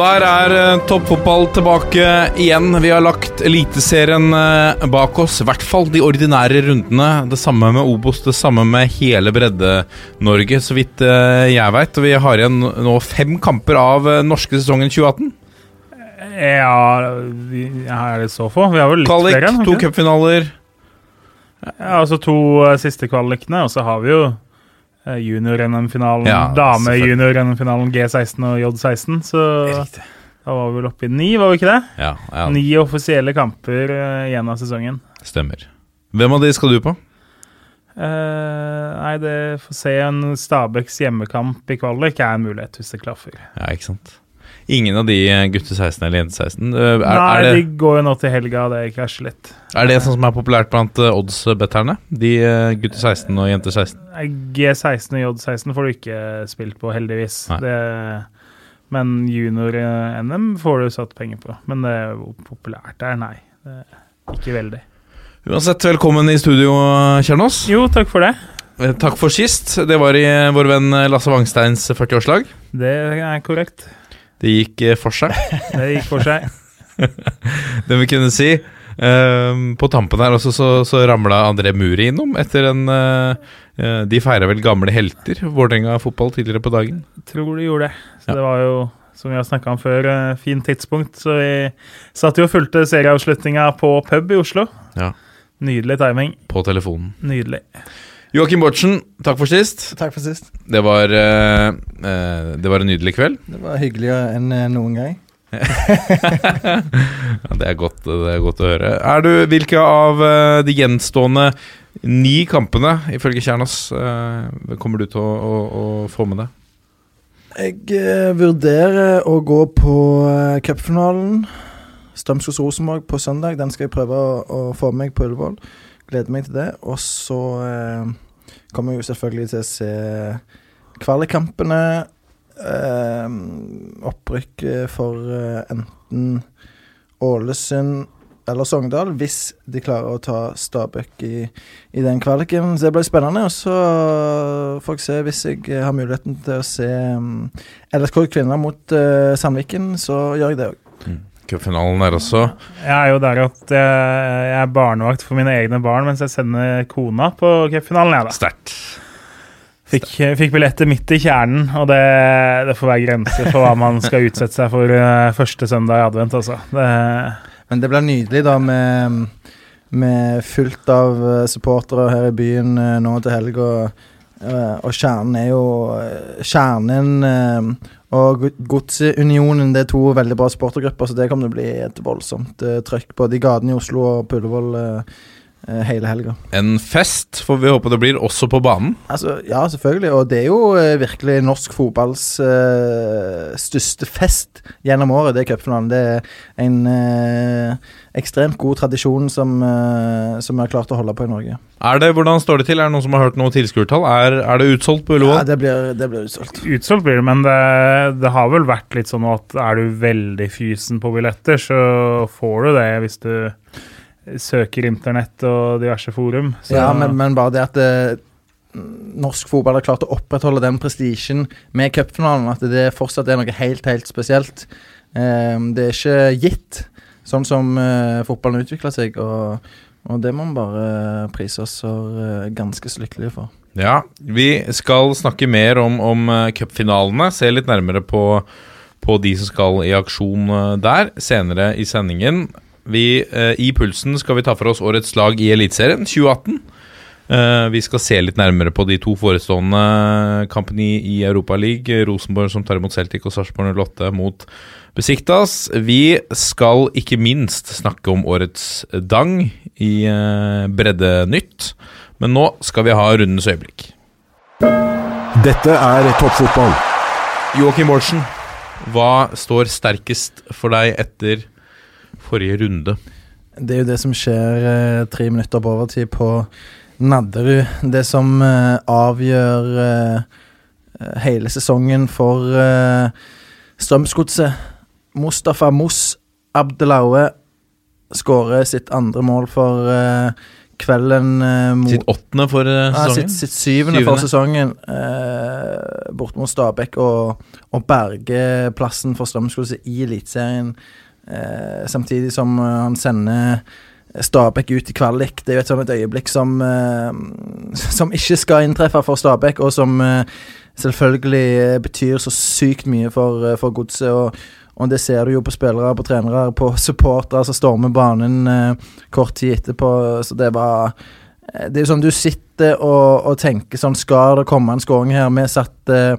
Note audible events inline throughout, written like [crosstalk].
der er eh, toppfotball tilbake igjen. Vi har lagt Eliteserien eh, bak oss. I hvert fall de ordinære rundene. Det samme med Obos, det samme med hele Bredde-Norge, så vidt eh, jeg veit. Og vi har igjen nå fem kamper av norske sesongen 2018. Ja, vi, er det så få? Vi har vel litt Kvalik, flere? Kvalik, to cupfinaler. Ja, altså to siste kvalikene, og så har vi jo junior-NM-finalen, Ja, dame-junior-NM-finalen G16 og J16, så Riktig. da var vi vel oppe i ni, var vi ikke det? Ja, ja, Ni offisielle kamper eh, igjen av sesongen. stemmer. Hvem av de skal du på? Uh, nei, det får se en Stabæks hjemmekamp i kvalik er en mulighet hvis det klaffer. Ja, ikke sant. Ingen av de eh, gutte 16 eller jente 16? Eh, Er, nei, er, de går jo nå til helga, det krasjer litt. er det sånn som er populært blant eh, odds-betterne? De gutte 16 og jente 16? G16 og J16 får du ikke spilt på, heldigvis. Det, men junior-NM får du satt penger på. Men det hvor populært det er, nei. Det er ikke veldig. Uansett, velkommen i studio, Kjernås. Jo, takk for det. Takk for sist. Det var i vår venn Lasse Wangsteins 40-årslag. Det er korrekt. Det gikk eh, for seg, [laughs] Det gikk for seg. [laughs] det vi kunne si. Eh, på tampen her også så, så ramla André Muri innom etter en eh, eh, De feira vel gamle helter, Vålerenga fotball, tidligere på dagen. Tror de gjorde det. Så Ja. det var jo, som vi har snakka om før, uh, fint tidspunkt. Så vi satt jo og fulgte serieavslutninga på pub i Oslo. Ja. Nydelig timing. På telefonen. Nydelig. Joakim Bortsen, takk for sist. Takk for sist. Det var, eh, eh, det var en nydelig kveld. Det var hyggeligere enn eh, noen gang. [laughs] Ja, det, er godt, det er godt å høre. Er du, hvilke av eh, de gjenstående ni kampene, ifølge Kjernas, eh, kommer du til å, å, å få med deg? Jeg eh, vurderer å gå på uh, cupfinalen. Strømsgods Rosenborg på søndag. Den skal jeg prøve å, å få med meg på Ullevål. Gleder meg til det. Og så eh, kommer jeg jo selvfølgelig til å se kvalikkampene. Eh, opprykk eh, for eh, enten Ålesund eller Sogndal, hvis de klarer å ta Stabæk i, i den kvaliken. Så det blir spennende. Og så får jeg se hvis jeg har muligheten til å se um, LSK kvinner mot uh, Sandviken, så gjør jeg det òg. Cupfinalen er også Jeg er jo der at jeg, er barnevakt for mine egne barn mens jeg sender kona på cupfinalen. jeg da. sterkt. Fikk, fikk billetter midt i kjernen, og det, det får være grenser for hva man skal utsette seg for eh, første søndag i advent. altså. Men det blir nydelig da med, med fullt av eh, supportere her i byen eh, nå til helg. Og, og kjernen er jo Kjernen eh, og Godsunionen det er to veldig bra sportergrupper, så det kommer til å bli et voldsomt uh, trøkk både i gatene i Oslo og på Ullevål uh, uh, hele helga. En fest får vi håpe det blir, også på banen. Altså, ja, selvfølgelig. Og det er jo virkelig norsk fotballs største fest gjennom året. Det er cupfinalen. Det er en ekstremt god tradisjon som, eh, som vi har klart å holde på i Norge. Er det, Hvordan står det til? Er det noen som har hørt noe tilskuertall? Er, er det utsolgt på Ja, det blir, det blir utsolgt. utsolgt blir det, men det, det har vel vært litt sånn at er du veldig fysen på billetter, så får du det hvis du søker internett og diverse forum. Så, Ja, men, men bare det at det, norsk fotball har klart å opprettholde den prestisjen med cupfinalen, at det fortsatt er noe helt, helt spesielt. Um, det er ikke gitt, sånn som uh, fotballen utvikler seg. Og, og det må vi bare prise oss eh, ganske så lykkelige for. Ja, vi skal snakke mer om, om eh, cupfinalene. Se litt nærmere på, på de som skal i aksjon eh, der, senere i sendingen. Vi, eh, I Pulsen skal vi ta for oss årets lag i Eliteserien 2018. Eh, vi skal se litt nærmere på de to forestående kampene i, Europaligaen. Rosenborg som tar imot Celtic og Sarpsborg 08 mot besiktas. Vi skal ikke minst snakke om årets dang i bredde nytt, Men nå skal vi ha rundens øyeblikk. Dette er toppfotball. Joakim Bårdsen, hva står sterkest for deg etter forrige runde? Det er jo det som skjer eh, tre minutter på overtid på Nadderud. Det som eh, avgjør eh, hele sesongen for eh, Strømsgodset. Mustafa Moss Abdelaue skårer sitt andre mål for uh, kvelden uh, mot Sitt åttende for eh, Ja, sesongen? sitt, sitt syvende, for sesongen. Uh, bort mot Stabæk og, og berge plassen for Strømsgodset i Eliteserien. Eh, samtidig som eh, han sender Stabæk ut i kvalik. Det er jo et sånt øyeblikk som eh, [laughs] Som ikke skal inntreffe for Stabæk, og som eh, selvfølgelig eh, betyr så sykt mye for, eh, for godset. Og, det ser du jo på spillere, på trenere, på supportere som stormer banen eh, kort tid etterpå. Så det er bare Det er sånn du sitter og, og tenker sånn Skal det komme en skåring her? Vi satt eh,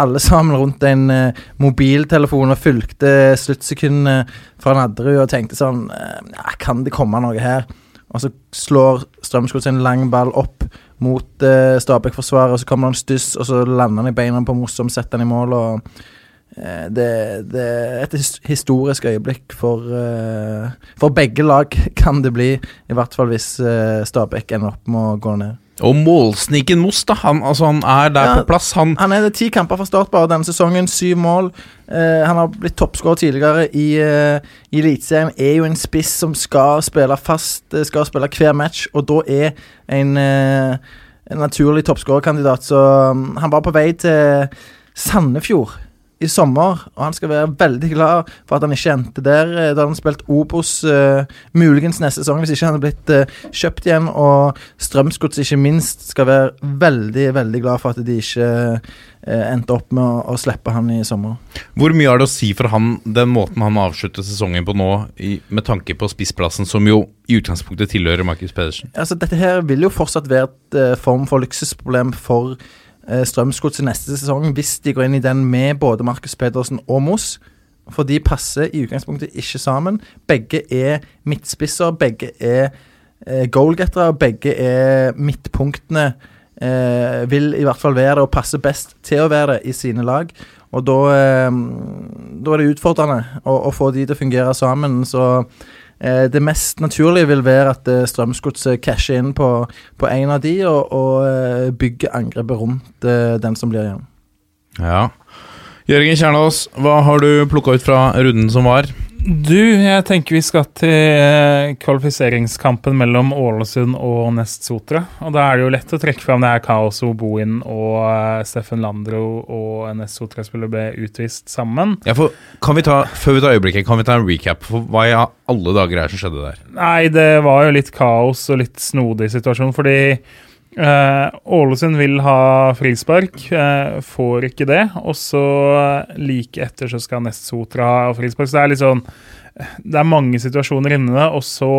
alle [laughs] sammen rundt en eh, mobiltelefon og fulgte sluttsekundene fra Nadderud og tenkte sånn eh, Kan det komme noe her? Og så slår Strømsgodset en lang ball opp mot eh, Stabæk-forsvaret, og så kommer han stuss, og så lander han i beina på Moss, setter han i mål. og eh, det, det er et historisk øyeblikk for, uh, for begge lag, [laughs] kan det bli. I hvert fall hvis uh, Stabæk ender opp med å gå ned. Og målsniken Moss, da. Han, altså, han er der Ja. på plass. Han Han er det ti kamper fra start bare denne sesongen, syv mål. Uh, han har blitt toppskårer tidligere i, uh, i Eliteserien. Er jo en spiss som skal spille fast, eh, skal spille hver match, og da er en, eh, en naturlig toppskårerkandidat. Så um, han var på vei til Sandefjord i sommer, og han skal være veldig glad for at han ikke endte der. Eh, Da han spilt Obos uh, muligens neste sesong, hvis ikke han hadde blitt uh, kjøpt igjen. Og Strømsgods ikke minst skal være veldig, veldig glad for at de ikke uh, endte opp med å, å slippe han i sommer. Hvor mye har det å si for han den måten han avslutter sesongen på nå, i, med tanke på spissplassen, som jo i utgangspunktet tilhører Markus Pedersen? Altså, dette her vil jo fortsatt være et eh, form for luksusproblem for uh, Strømsgodset neste sesong, hvis de går inn i den med både Markus Pedersen og Moss. For de passer i utgangspunktet ikke sammen. Begge er midtspisser, begge er uh, goalgettere, begge er midtpunktene. eh, vil i hvert fall være det, og passer best til å være det i sine lag. Og da, eh, da er det utfordrende å, å få de til å fungere sammen. Så eh, det mest naturlige vil være at eh, Strømsgodset casher inn på, på en av de, og, og eh, bygger angrepet rundt eh, den som blir igjen. Ja. Jørgen Kjernås, hva har du plukka ut fra runden som var? Du, jeg tenker vi skal til eh, kvalifiseringskampen mellom Ålesund og Nest Sotra. Og da er det jo lett å trekke fram det her kaoset hvor Bohin og eh, Steffen Landro og Nest Sotra-spiller ble utvist sammen. Ja, for, kan vi ta, før vi tar øyeblikket, kan vi ta en recap for hva i alle dager er det som skjedde der? Nei, det var jo litt kaos og litt snodig situasjon, fordi Ålesund vil ha frispark, eh, får ikke det. Og så eh, like etter så skal Nest Sotra ha frispark. Så det er litt sånn Det er mange situasjoner inni det, og så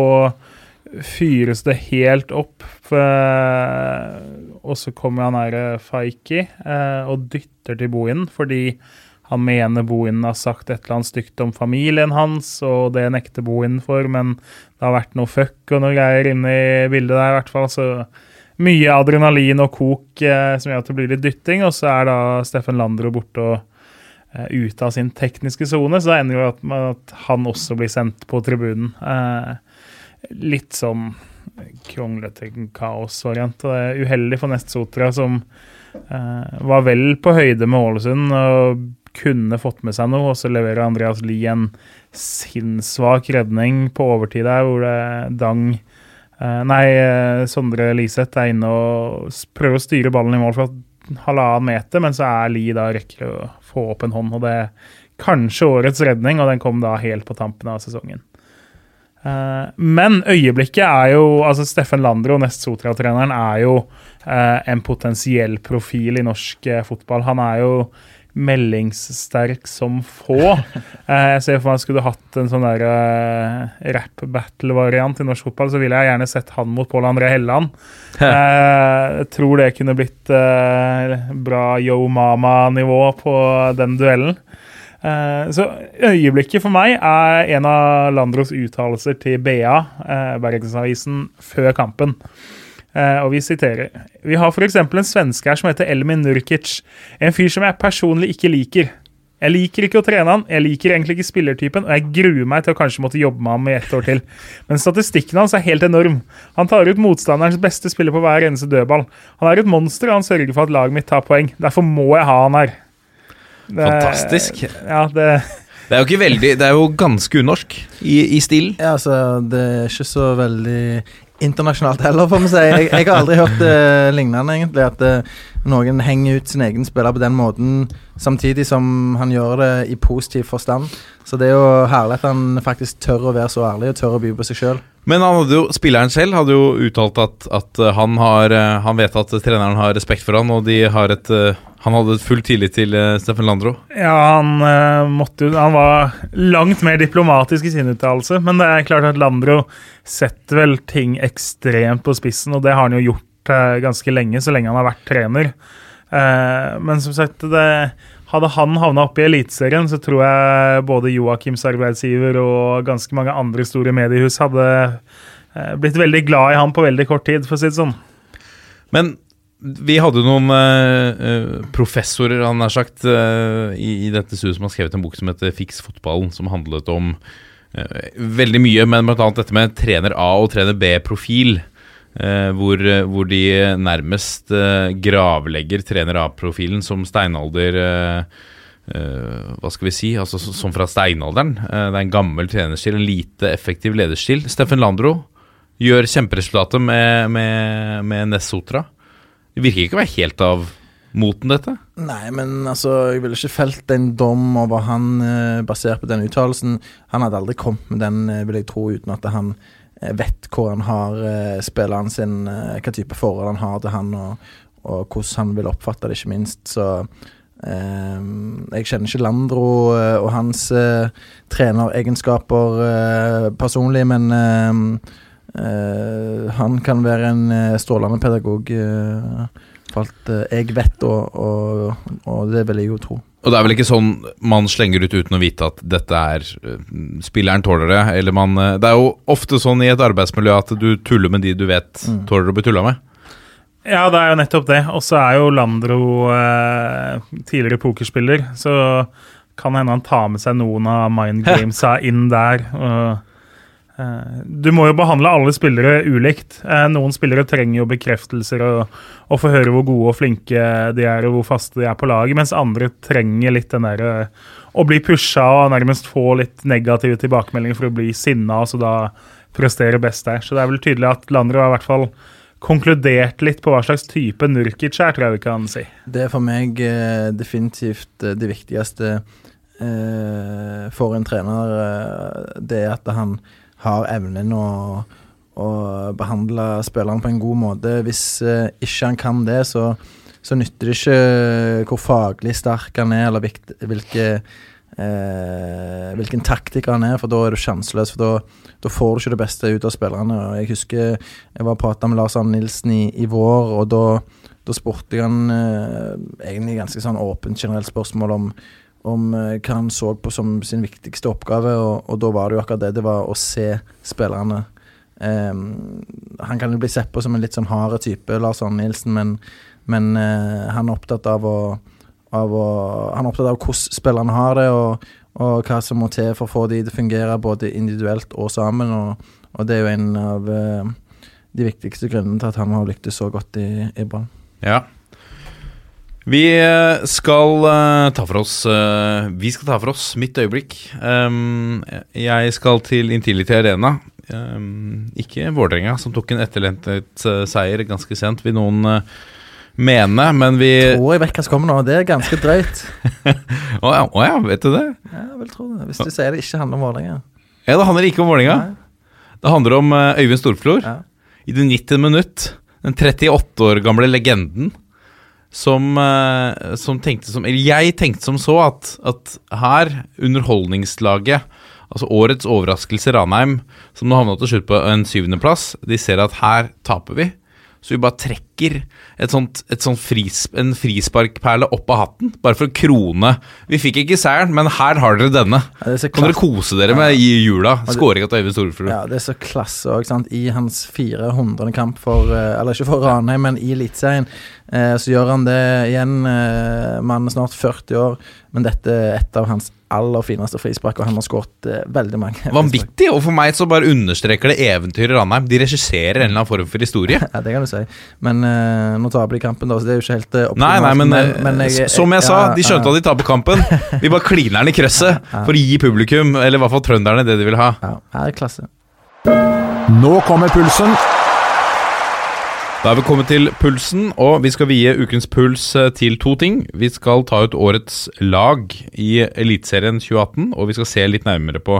fyres det helt opp. eh, og så kommer han eh, Faiki eh, og dytter til Bohinen fordi han mener Bohinen har sagt et eller annet stygt om familien hans, og det nekter Bohinen for, men det har vært noe fuck og noe greier inne i bildet der, i hvert fall. Så mye adrenalin og kok eh, som gjør at det blir litt dytting, og så er da Steffen Landro borte og eh, ute av sin tekniske sone, så ender jo at- at han også blir sendt på tribunen. Eh, litt sånn kronglete kaosvariant. Og det er uheldig for Nestsotra, som eh, var vel på høyde med Ålesund og kunne fått med seg noe, og så leverer Andreas Lie en sinnssvak redning på overtid der, hvor det Dang eh, Nei, eh, Sondre Liseth er inne og prøver å styre ballen i mål fra halvannen meter, men så er Li da rekker å få opp en hånd, og det er kanskje årets redning, og den kom da helt på tampen av sesongen. Eh, men øyeblikket er jo altså Steffen Landro, Nest Sotra-treneren, er jo eh, en potensiell profil i norsk eh, fotball. Han er jo meldingssterk som få. [laughs] Eh, jeg ser for meg skulle du hatt en sånn der eh, rap-battle-variant i norsk fotball, så ville jeg gjerne sett han mot Pål André Helland. Eh, jeg tror det kunne blitt bra Yo Mama-nivå på den duellen. Eh, så øyeblikket for meg er en av Landros uttalelser til BA, Bergensavisen, før kampen. Eh, og vi siterer. Vi har f.eks. en svenske her som heter Elmin Nurkic. En fyr som jeg personlig ikke liker. Jeg liker ikke å trene han, jeg liker egentlig ikke spillertypen, og jeg gruer meg til å kanskje måtte jobbe med ham i ett år til. Men statistikken hans er helt enorm. Han tar ut motstanderens beste spiller på hver eneste dødball. Han er et monster, og han sørger for at laget mitt tar poeng. Derfor må jeg ha han her. Det- Fantastisk. Ja, det Det er jo ikke veldig Det er jo ganske unorsk i, i stilen. Ja, altså, det er ikke så veldig internasjonalt heller, får vi si. Jeg, jeg har aldri hørt det lignende, egentlig. At uh, noen henger ut sin egen spiller på den måten, samtidig som han gjør det i positiv forstand. Så det er jo herlig at han faktisk tør å være så ærlig og tør å by på seg sjøl. Men jo, spilleren selv hadde jo uttalt at, at uh, han, har, uh, han vet at treneren har respekt for han, og de har et, uh, han hadde full tillit til uh, Steffen Landro. Ja, han uh, måtte Han var langt mer diplomatisk i sin uttalelse, men det er klart at Landro setter vel ting ekstremt på spissen, og det har han jo gjort uh, ganske lenge, så lenge han har vært trener. Eh, men som sagt, det, hadde han havna oppe i Eliteserien, så tror jeg både Joakims arbeidsgiver og ganske mange andre store mediehus hadde eh, blitt veldig glad i han på veldig kort tid, for å si det sånn. Men vi hadde noen eh, professorer, han har sagt, uh, i, i dette studiet som har skrevet en bok som heter Fiks fotballen, som handlet om uh, veldig mye, men annet dette med trener A og trener B-profil. hvor, hvor de nærmest gravlegger trener A-profilen som steinalder Hva skal vi si? Altså Som fra steinalderen. Det er en gammel trenerstil, en lite effektiv lederstil. Steffen Landro gjør kjemperesultatet med, med, med Ness Sotra. Det virker ikke å være helt av moten, dette. Nei, men altså, jeg ville ikke felt en dom over han eh, basert på den uttalelsen. Han hadde aldri kommet med den, eh, vil jeg tro, uten at han eh, vet hvor han har eh, spilleren sin, hva type forhold han har til han, og, og hvordan han vil oppfatte det, ikke minst. Så jeg kjenner ikke Landro og hans treneregenskaper personlig, men han kan være en eh, strålende pedagog. eh, for alt eh, jeg vet, og, og, og det vil jeg jo tro. Og det er vel ikke sånn man slenger ut uten å vite at dette er Spilleren tåler det, eller man Det er jo ofte sånn i et arbeidsmiljø at du tuller med de du vet Mm. tåler å bli tulla med. Ja, det er jo nettopp det. Og så er jo Landro eh, tidligere pokerspiller, så kan hende han tar med seg noen av [laughs] mind gamesa inn der. Og, eh, du må jo behandle alle spillere ulikt. Eh, noen spillere trenger jo bekreftelser og, og få høre hvor gode og flinke de er, og hvor faste de er på laget, mens andre trenger litt den derre å bli pusha og nærmest få litt negative tilbakemeldinger for å bli sinna, så da prestere best der. Så det er vel tydelig at Landro har i hvert fall konkludert litt på hva slags type Nurkic er, tror jeg vi kan si. Det er for meg eh, definitivt eh, det viktigste eh, for en trener. Eh, det er at han har evnen å, å behandle spilleren på en god måte. Hvis eh, ikke han kan det, så, så nytter det ikke hvor faglig sterk han er, eller hvilke, hvilke eh, hvilken taktiker han er, for da er du sjanseløs. For da, da får du ikke det beste ut av spillerne. Og jeg husker jeg var og prata med Lars Arne Nilsen i, i vår, og da, da spurte jeg han eh, egentlig ganske sånn åpent generelt spørsmål om, om eh, hva han så på som sin viktigste oppgave, og, og da var det jo akkurat det. Det var å se spillerne. Um, han kan jo bli sett på som en litt sånn hard type, Lars Arne Nilsen, men, men uh, han er opptatt av å av å, han er opptatt av hvordan spillerne har det, og, og hva som må til for å få de til å fungere både individuelt og sammen. Og, og det er jo en av uh, de viktigste grunnene til at han har lyktes så godt i, i Brann. Ja. Vi eh, skal eh, ta for oss eh, Vi skal ta for oss mitt øyeblikk. Um, jeg skal til Intility Arena. Um, ikke Vålerenga, som tok en etterlentet seier ganske sent, vil noen mene, men vi Tror jeg vet hva som kommer nå. Det er ganske drøyt. [laughs] Å ja, oh, ja, vet du det? Ja, jeg vil tro det. Hvis du sier det ikke handler om Vålerenga. Ja, Det handler ikke om Vålerenga. Det handler om Øyvind Storflor. Ja. I det 90. minutt, den 38 år gamle legenden, som, eh, som tenkte som Eller jeg tenkte som så at, at her, underholdningslaget, altså årets overraskelse Ranheim, som nå havna til slutt på en syvendeplass, de ser at her taper vi. Så vi bare trekker et sånt, et sånt fris, en frisparkperle opp av hatten, bare for å krone. Vi fikk ikke seieren, men her har dere denne. Ja, Kan dere kose dere med i jula? Skåringa til Øyvind Storefrue. Ja, det er så klasse òg, sant. I hans 400. kamp for eh, Eller ikke for Ranheim, men i Eliteserien. Eh, så gjør han det igjen. Eh, Mannen er snart 40 år, men dette er et av hans aller fineste frispark, og han har skåret eh, veldig mange. Vanvittig! Og for meg så bare understreker det eventyret Ranheim. De regisserer en eller annen form for historie. [laughs] Ja, det kan du si. Men uh, nå taper de kampen, da, så det er jo ikke helt uh, Nei, nei, men, eh, jeg- s- som jeg sa, ja, de skjønte ja, at de taper kampen. [laughs] Vi bare kliner den i krøsset Ja. for å gi publikum, eller i hvert fall trønderne, det de vil ha. Ja, her er klasse. Nå kommer pulsen. Da er vi kommet til pulsen, og vi skal vie ukens puls eh, til to ting. Vi skal ta ut årets lag i Eliteserien 2018, og vi skal se litt nærmere på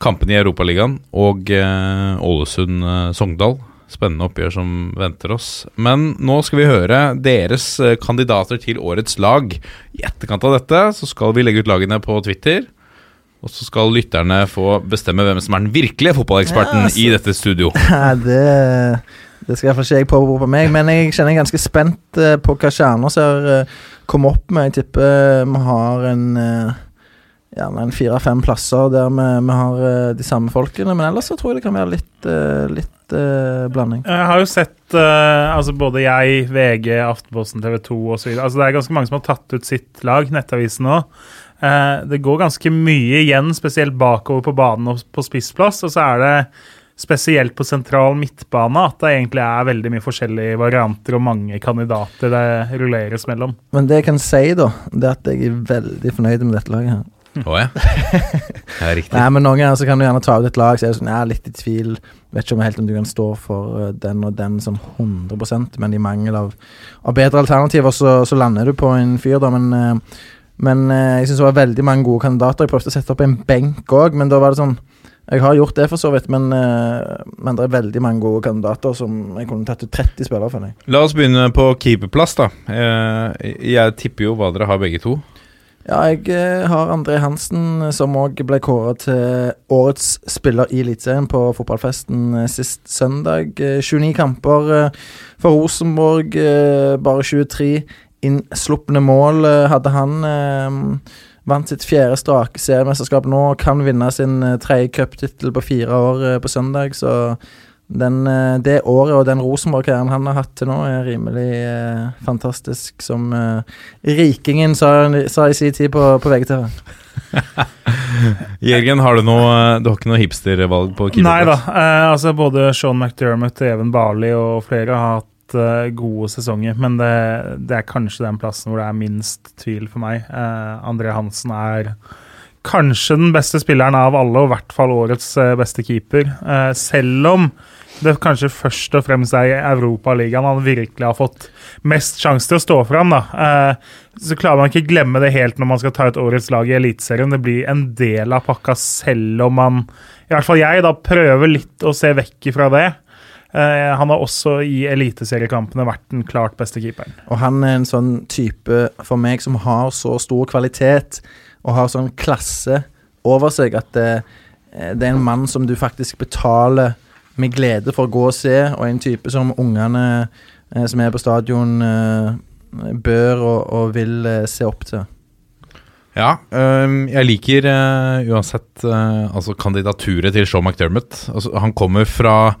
kampene i Europaligaen og eh, Ålesund-Sogndal. Spennende oppgjør som venter oss. Men nå skal vi høre deres eh, kandidater til årets lag. I etterkant av dette så skal vi legge ut lagene på Twitter. Og så skal lytterne få bestemme hvem som er den virkelige fotballeksperten Ja, altså. i dette studio. [laughs] Det, det skal iallfall ikke jeg påberope på meg, men jeg kjenner jeg ganske spent eh, på hva stjerner har eh, kommet opp med. Jeg tipper eh, vi har en eh, Gjerne en fire-fem plasser der vi, vi har de samme folkene, men ellers så tror jeg det kan være litt, litt eh, blanding. Jeg har jo sett eh, altså både jeg, VG, Aftenposten, TV 2 osv. Altså det er ganske mange som har tatt ut sitt lag, Nettavisen òg. Det går ganske mye igjen, spesielt bakover på banen og på spissplass. Og så er det spesielt på sentral midtbane at det egentlig er veldig mye forskjellige varianter og mange kandidater det rulleres mellom. Men det jeg kan si, da, det er at jeg er veldig fornøyd med dette laget her. Å ja. [laughs] ja, riktig. Nei, men Noen ganger så kan du gjerne ta ut et lag så er det sånn, jeg er litt i tvil. Vet ikke om helt om du kan stå for eh, den og den sånn 100% men i mangel av, av bedre alternativer, så, så lander du på en fyr, da. Men, eh, men eh, jeg syns det var veldig mange gode kandidater. Jeg prøvde å sette opp en benk òg, men da var det sånn Jeg har gjort det, for så vidt, men, eh, men det er veldig mange gode kandidater som jeg kunne tatt ut 30 spillere for. Jeg. La oss begynne på keeperplass, da. Eh, Jeg tipper jo hva dere har begge to. Ja, jeg eh, har André Hansen, som òg ble kåra til årets spiller i Eliteserien på fotballfesten sist søndag. Eh, 29 kamper for Rosenborg, bare 23 innslupne mål hadde han. Vant sitt fjerde strake seriemesterskap nå, kan vinne sin eh, tredje cuptittel på fire år eh, på søndag, så den, eh, det året og den Rosenborg-karrieren han har hatt til nå, er rimelig eh, fantastisk, som eh, Rikingen sa, sa i sin tid på, på VGTV. [laughs] Jørgen, har du noe Du har ikke noe hipstervalg på Nei da. Eh, altså både Sean McDermott, Even Barley og flere har hatt eh, gode sesonger, men det, det er kanskje den plassen hvor det er minst tvil for meg. Eh, André Hansen er kanskje den beste spilleren av alle, og i hvert fall årets eh, beste keeper. Selv om det kanskje først og fremst er i Europaligaen han virkelig har fått mest sjanse til å stå fram. Da. Så klarer man ikke glemme det helt når man skal ta ut årets lag i Eliteserien. Det blir en del av pakka selv om man, i hvert fall jeg, da prøver litt å se vekk ifra det. Eh, han har også i eliteseriekampene vært den klart beste keeperen. Og han er en sånn type for meg som har så stor kvalitet og har sånn klasse over seg at det, eh, det er en mann som du faktisk betaler med glede for å gå og se, og en type som ungene eh, som er på stadion, bør og, og vil se opp til. Ja, øhm, jeg liker øh, uansett øh, altså kandidaturet til Shaw McDermott. Altså, han kommer fra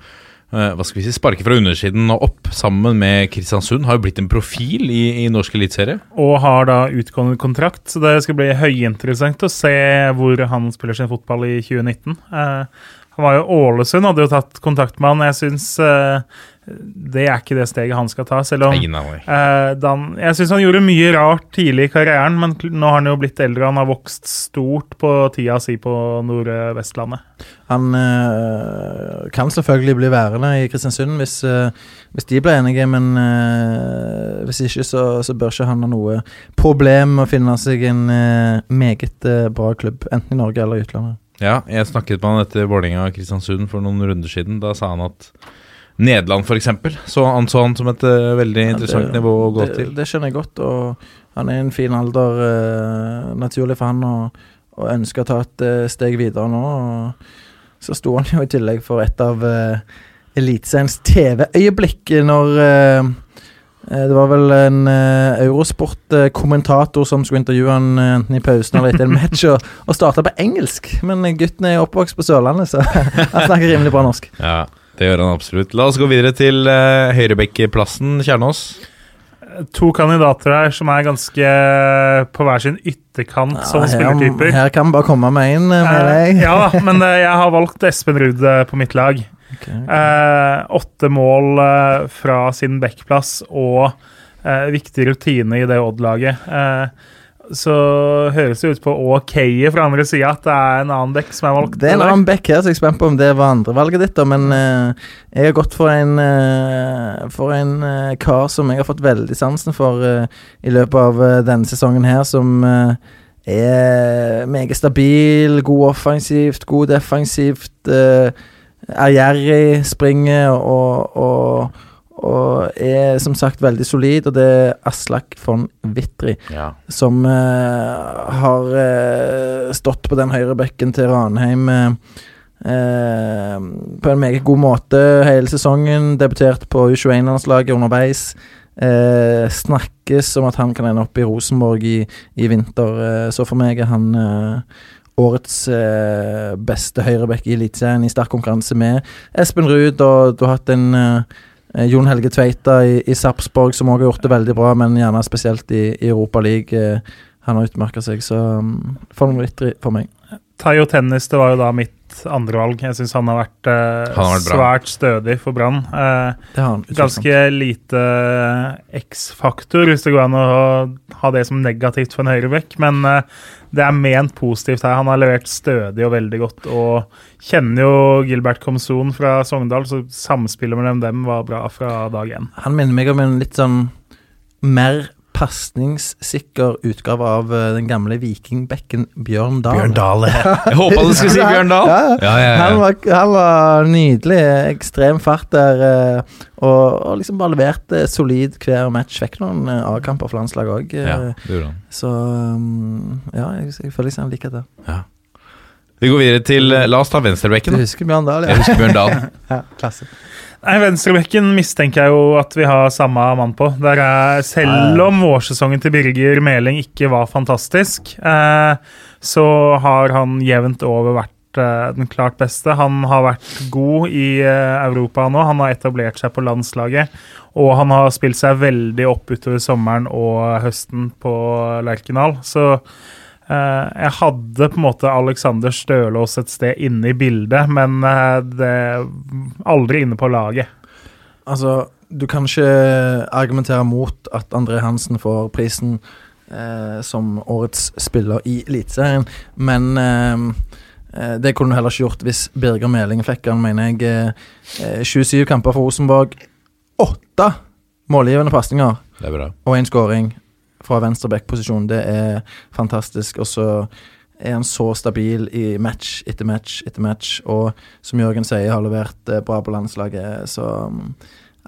hva skal vi si, sparke fra undersiden og opp, sammen med Kristiansund. Har jo blitt en profil i, i norsk eliteserie. Og har da utgående kontrakt, så det skal bli høyinteressant å se hvor han spiller sin fotball i 2019. Eh, han var jo Ålesund, hadde jo tatt kontakt med han. Jeg syns eh, det er ikke det steget han skal ta, selv om. Eh, Dan, jeg syns han gjorde mye rart tidlig i karrieren, men nå har han jo blitt eldre. Han har vokst stort på tida si på Nordvestlandet. Han eh, kan selvfølgelig bli værende i Kristiansund hvis, eh, hvis de blir enige, men eh, hvis ikke, så, så bør ikke han ha noe problem med å finne seg en eh, meget eh, bra klubb, enten i Norge eller i utlandet. Ja, jeg snakket med han etter Vålerenga og Kristiansund for noen runder siden. Da sa han at Nederland, f.eks., så anså han som et uh, veldig interessant Ja, det- nivå å gå det, til. Det skjønner jeg godt, og han er i en fin alder, uh, naturlig for han, og, og ønsker å ta et uh, steg videre nå. Og så sto han jo i tillegg for et av uh, Eliteseriens TV-øyeblikk når Det var vel en uh, Eurosport-kommentator som skulle intervjue han uh, enten i pausen eller etter en match, og, og starta på engelsk. Men gutten er oppvokst på Sørlandet, så [laughs] han snakker rimelig bra norsk. Ja, det gjør han absolutt. La oss gå videre til uh, høyrebekkplassen, Kjernås. To kandidater her som er ganske på hver sin ytterkant som spillertyper. her kan bare komme med inn med deg. Eh, ja, [laughs] men uh, jeg har valgt Espen Ruud uh, på mitt lag. Okay, Eh, åtte mål eh, fra sin backplass og eh, viktig rutine i det Odd-laget. Eh, så høres det ut på OK fra andre sida at det er en annen bekk som er valgt. Det er en annen back her, så jeg er spent på om det var andrevalget ditt. da, Men uh, jeg har gått for en, uh, for en uh, kar som jeg har fått veldig sansen for i løpet av denne sesongen her, som er meget stabil, god offensivt, god defensivt. uh, er gjerrig, springer og, og, og er som sagt veldig solid, og det er Aslak von Witry Ja. som uh, har uh, stått på den høyre bekken til Ranheim uh, på en meget god måte hele sesongen. Debutert på U21-landslaget underveis. Snakkes om at han kan ende opp i Rosenborg i, i vinter, så for meg er han årets beste høyrebekk i Eliteserien, i sterk konkurranse med Espen Ruud, og du har hatt en Jon Helge Tveita i, i Sarpsborg, som òg har gjort det veldig bra, men gjerne spesielt i, i Europa League. Eh, han har utmerka seg, så um, favoritt for meg. Tayo Tennis det var jo da mitt andrevalg. Jeg syns han har vært, eh, Han har vært svært stødig for Brann. Eh, ganske lite X-faktor, hvis det går an å ha det som negativt for en høyrebekk. Men eh, det er ment positivt her. Han har levert stødig og veldig godt. Og kjenner jo Gilbert Komson fra Sogndal, så samspillet mellom dem var bra fra dag én. Han minner meg om en litt sånn mer pasningssikker utgave av eh, den gamle vikingbekken Bjørn Dahl. Bjørn Dahl, [laughs] Jeg håpa du skulle si Bjørn Dahl. Ja, ja. Ja, ja, Han, var, han var nydelig. Ekstrem fart der. eh, Og, og liksom bare leverte solid hver match. Fikk noen eh, A-kamper for landslaget òg. ja, det gjorde han. Så um, ja, jeg, jeg føler liksom han liker det. Vi går videre til eh, La oss ta venstrebekken. Du husker Bjørn Dahl, Jeg husker Bjørn Dahl. [laughs] ja klasse. Nei, Venstrebekken mistenker jeg jo at vi har samme mann på. Der er, selv om vårsesongen til Birger Meling ikke var fantastisk, eh, så har han jevnt over vært eh, den klart beste. Han har vært god i eh, Europa nå. Han har etablert seg på landslaget. Og han har spilt seg veldig opp utover sommeren og høsten på Lerkendal. Så jeg hadde på en måte Alexander Stølås et sted inne i bildet, men eh, det aldri inne på laget. Altså, du kan ikke argumentere mot at André Hansen får prisen eh, som årets spiller i Eliteserien, men eh, eh, det kunne du heller ikke gjort hvis Birger Meling fikk han, mener jeg. Eh, 27 kamper for Rosenborg, åtte målgivende pasninger Det er bra. og én skåring fra venstreback-posisjon. Det er fantastisk. Og så er han så stabil i match etter match etter match, og som Jørgen sier, har levert eh, bra på landslaget. Så mm,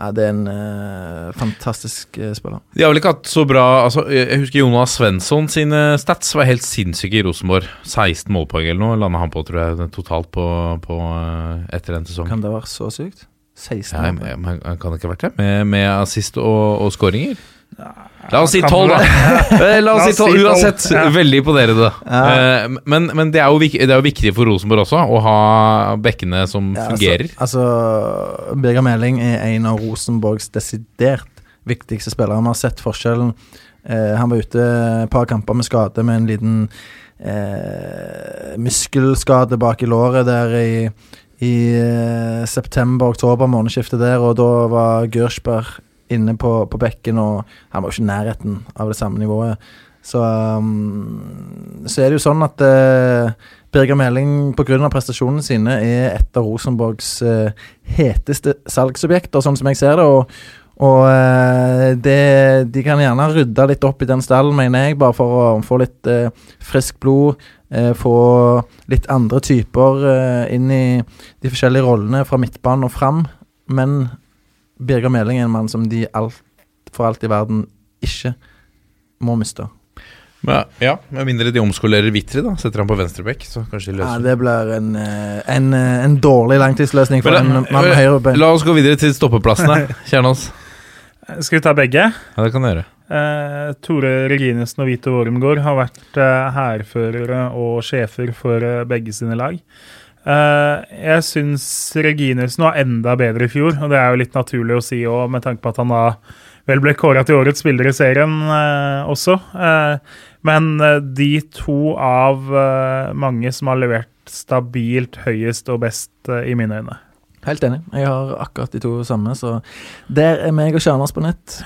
ja, det er en uh, fantastisk uh, spiller. De har vel ikke hatt så bra altså, Jeg husker Jonas Svensson sine stats var helt sinnssyke i Rosenborg. 16 målpoeng eller noe landa han på, tror jeg, totalt på, på uh, etter en sesong. Kan det være så sykt? 16 Ja, mål. men- men kan det ikke ha vært det? Med, med assist og, og skåringer? La oss si tolv, da! Eh, La oss si tolv. 12, Uansett, veldig imponerende. Eh, Men, men det, er jo, vik- det er jo viktig for Rosenborg også, å ha bekkene som Ja, fungerer. Altså, altså, Birger Meling er en av Rosenborgs desidert viktigste spillere. Vi har sett forskjellen. Eh, han var ute et par kamper med skade, med en liten eh, muskelskade bak i låret der i, i september-oktober, månedsskiftet der, og da var Gersberg inne på, på bekken, og han var jo ikke i nærheten av det samme nivået. Så, um, så er det jo sånn at uh, Birger Meling pga. prestasjonene sine er et av Rosenborgs uh, heteste salgsobjekter, sånn som jeg ser det. Og, og uh, det, de kan gjerne rydde litt opp i den stallen, mener jeg, bare for å få litt uh, friskt blod. få litt andre typer inn i de forskjellige rollene fra midtbanen og fram. Men Birger Meling er en mann som de alt, for alt i verden ikke må miste. Men, ja, Med mindre de omskolerer Vitri, da. Setter han på venstrebekk, så kanskje de Ja, løser det blir en, eh, en, eh, en dårlig langtidsløsning for Men, en mann med eh, høyrebein. La oss gå videre til stoppeplassene. [laughs] Kjernås. Skal vi ta begge? Ja, det kan gjøre. Eh, Tore Reginesen og Vito Wormgård har vært eh, hærførere og sjefer for eh, begge sine lag. Eh, jeg syns Reginiussen var enda bedre i fjor, og det er jo litt naturlig å si òg, med tanke på at han da vel ble kåra til årets spiller i serien uh, også. Uh, men de to av mange som har levert stabilt høyest og best i mine øyne. Helt enig. Jeg har akkurat de to samme, så der er meg og Kjernas på nett.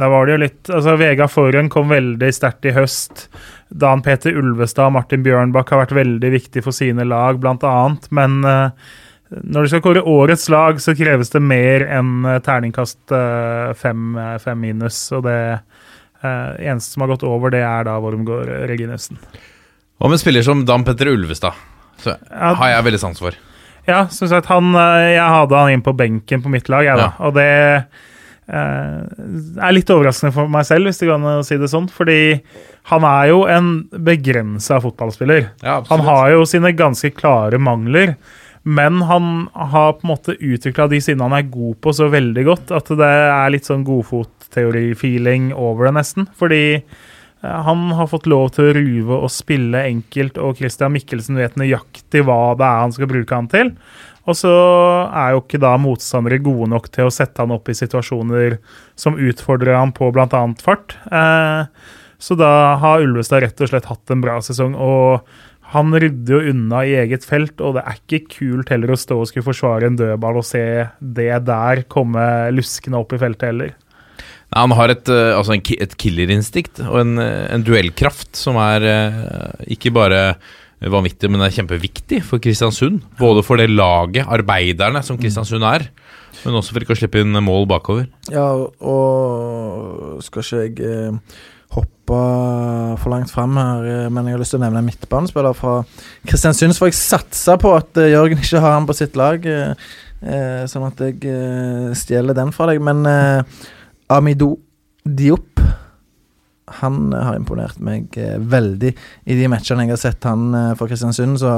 Da var det jo litt altså Vega Forhen kom veldig sterkt i høst. Dan Peter Ulvestad og Martin Bjørnbakk har vært veldig viktig for sine lag, bl.a. Men uh, når du skal kåre årets lag, så kreves det mer enn eh, terningkast uh, fem, fem minus. Og det uh, eneste som har gått over, det er da Wormgård Reginussen. Hva med spiller som Dan Petter Ulvestad? Så Ja, har jeg veldig sans for. Ja, som sagt, han, jeg hadde han inn på benken på mitt lag, jeg, da. Ja. Og det er litt overraskende for meg selv, hvis det går an å si det sånn. Fordi han er jo en begrensa fotballspiller. Ja, Han har jo sine ganske klare mangler. Men han har på en måte utvikla de sidene han er god på, så veldig godt at det er litt sånn godfotteori-feeling over det, nesten. Fordi eh, han har fått lov til å ruve og spille enkelt, og Christian Mikkelsen vet nøyaktig hva det er han skal bruke han til. Og så er jo ikke da motstandere gode nok til å sette han opp i situasjoner som utfordrer han på bl.a. fart. Eh, så da har Ulvestad rett og slett hatt en bra sesong. og han rydder jo unna i eget felt, og det er ikke kult heller å stå og skulle forsvare en dødball og se det der komme luskende opp i feltet heller. Nei, han har et, eh, altså et killerinstinkt og en, eh, en duellkraft som er ikke bare vanvittig, men det er kjempeviktig for Kristiansund. Både for det laget, arbeiderne, som Kristiansund er, men også for ikke å slippe inn mål bakover. Ja, og skal ikke jeg eh, hoppe for langt fram her, eh, men jeg har lyst til å nevne en midtbanespiller fra Kristiansund. Så får jeg satse på at eh, Jørgen ikke har han på sitt lag, sånn at jeg stjeler den fra deg. Men Amido Diop han har imponert meg eh, veldig i de matchene jeg har sett han eh, for Kristiansund. Så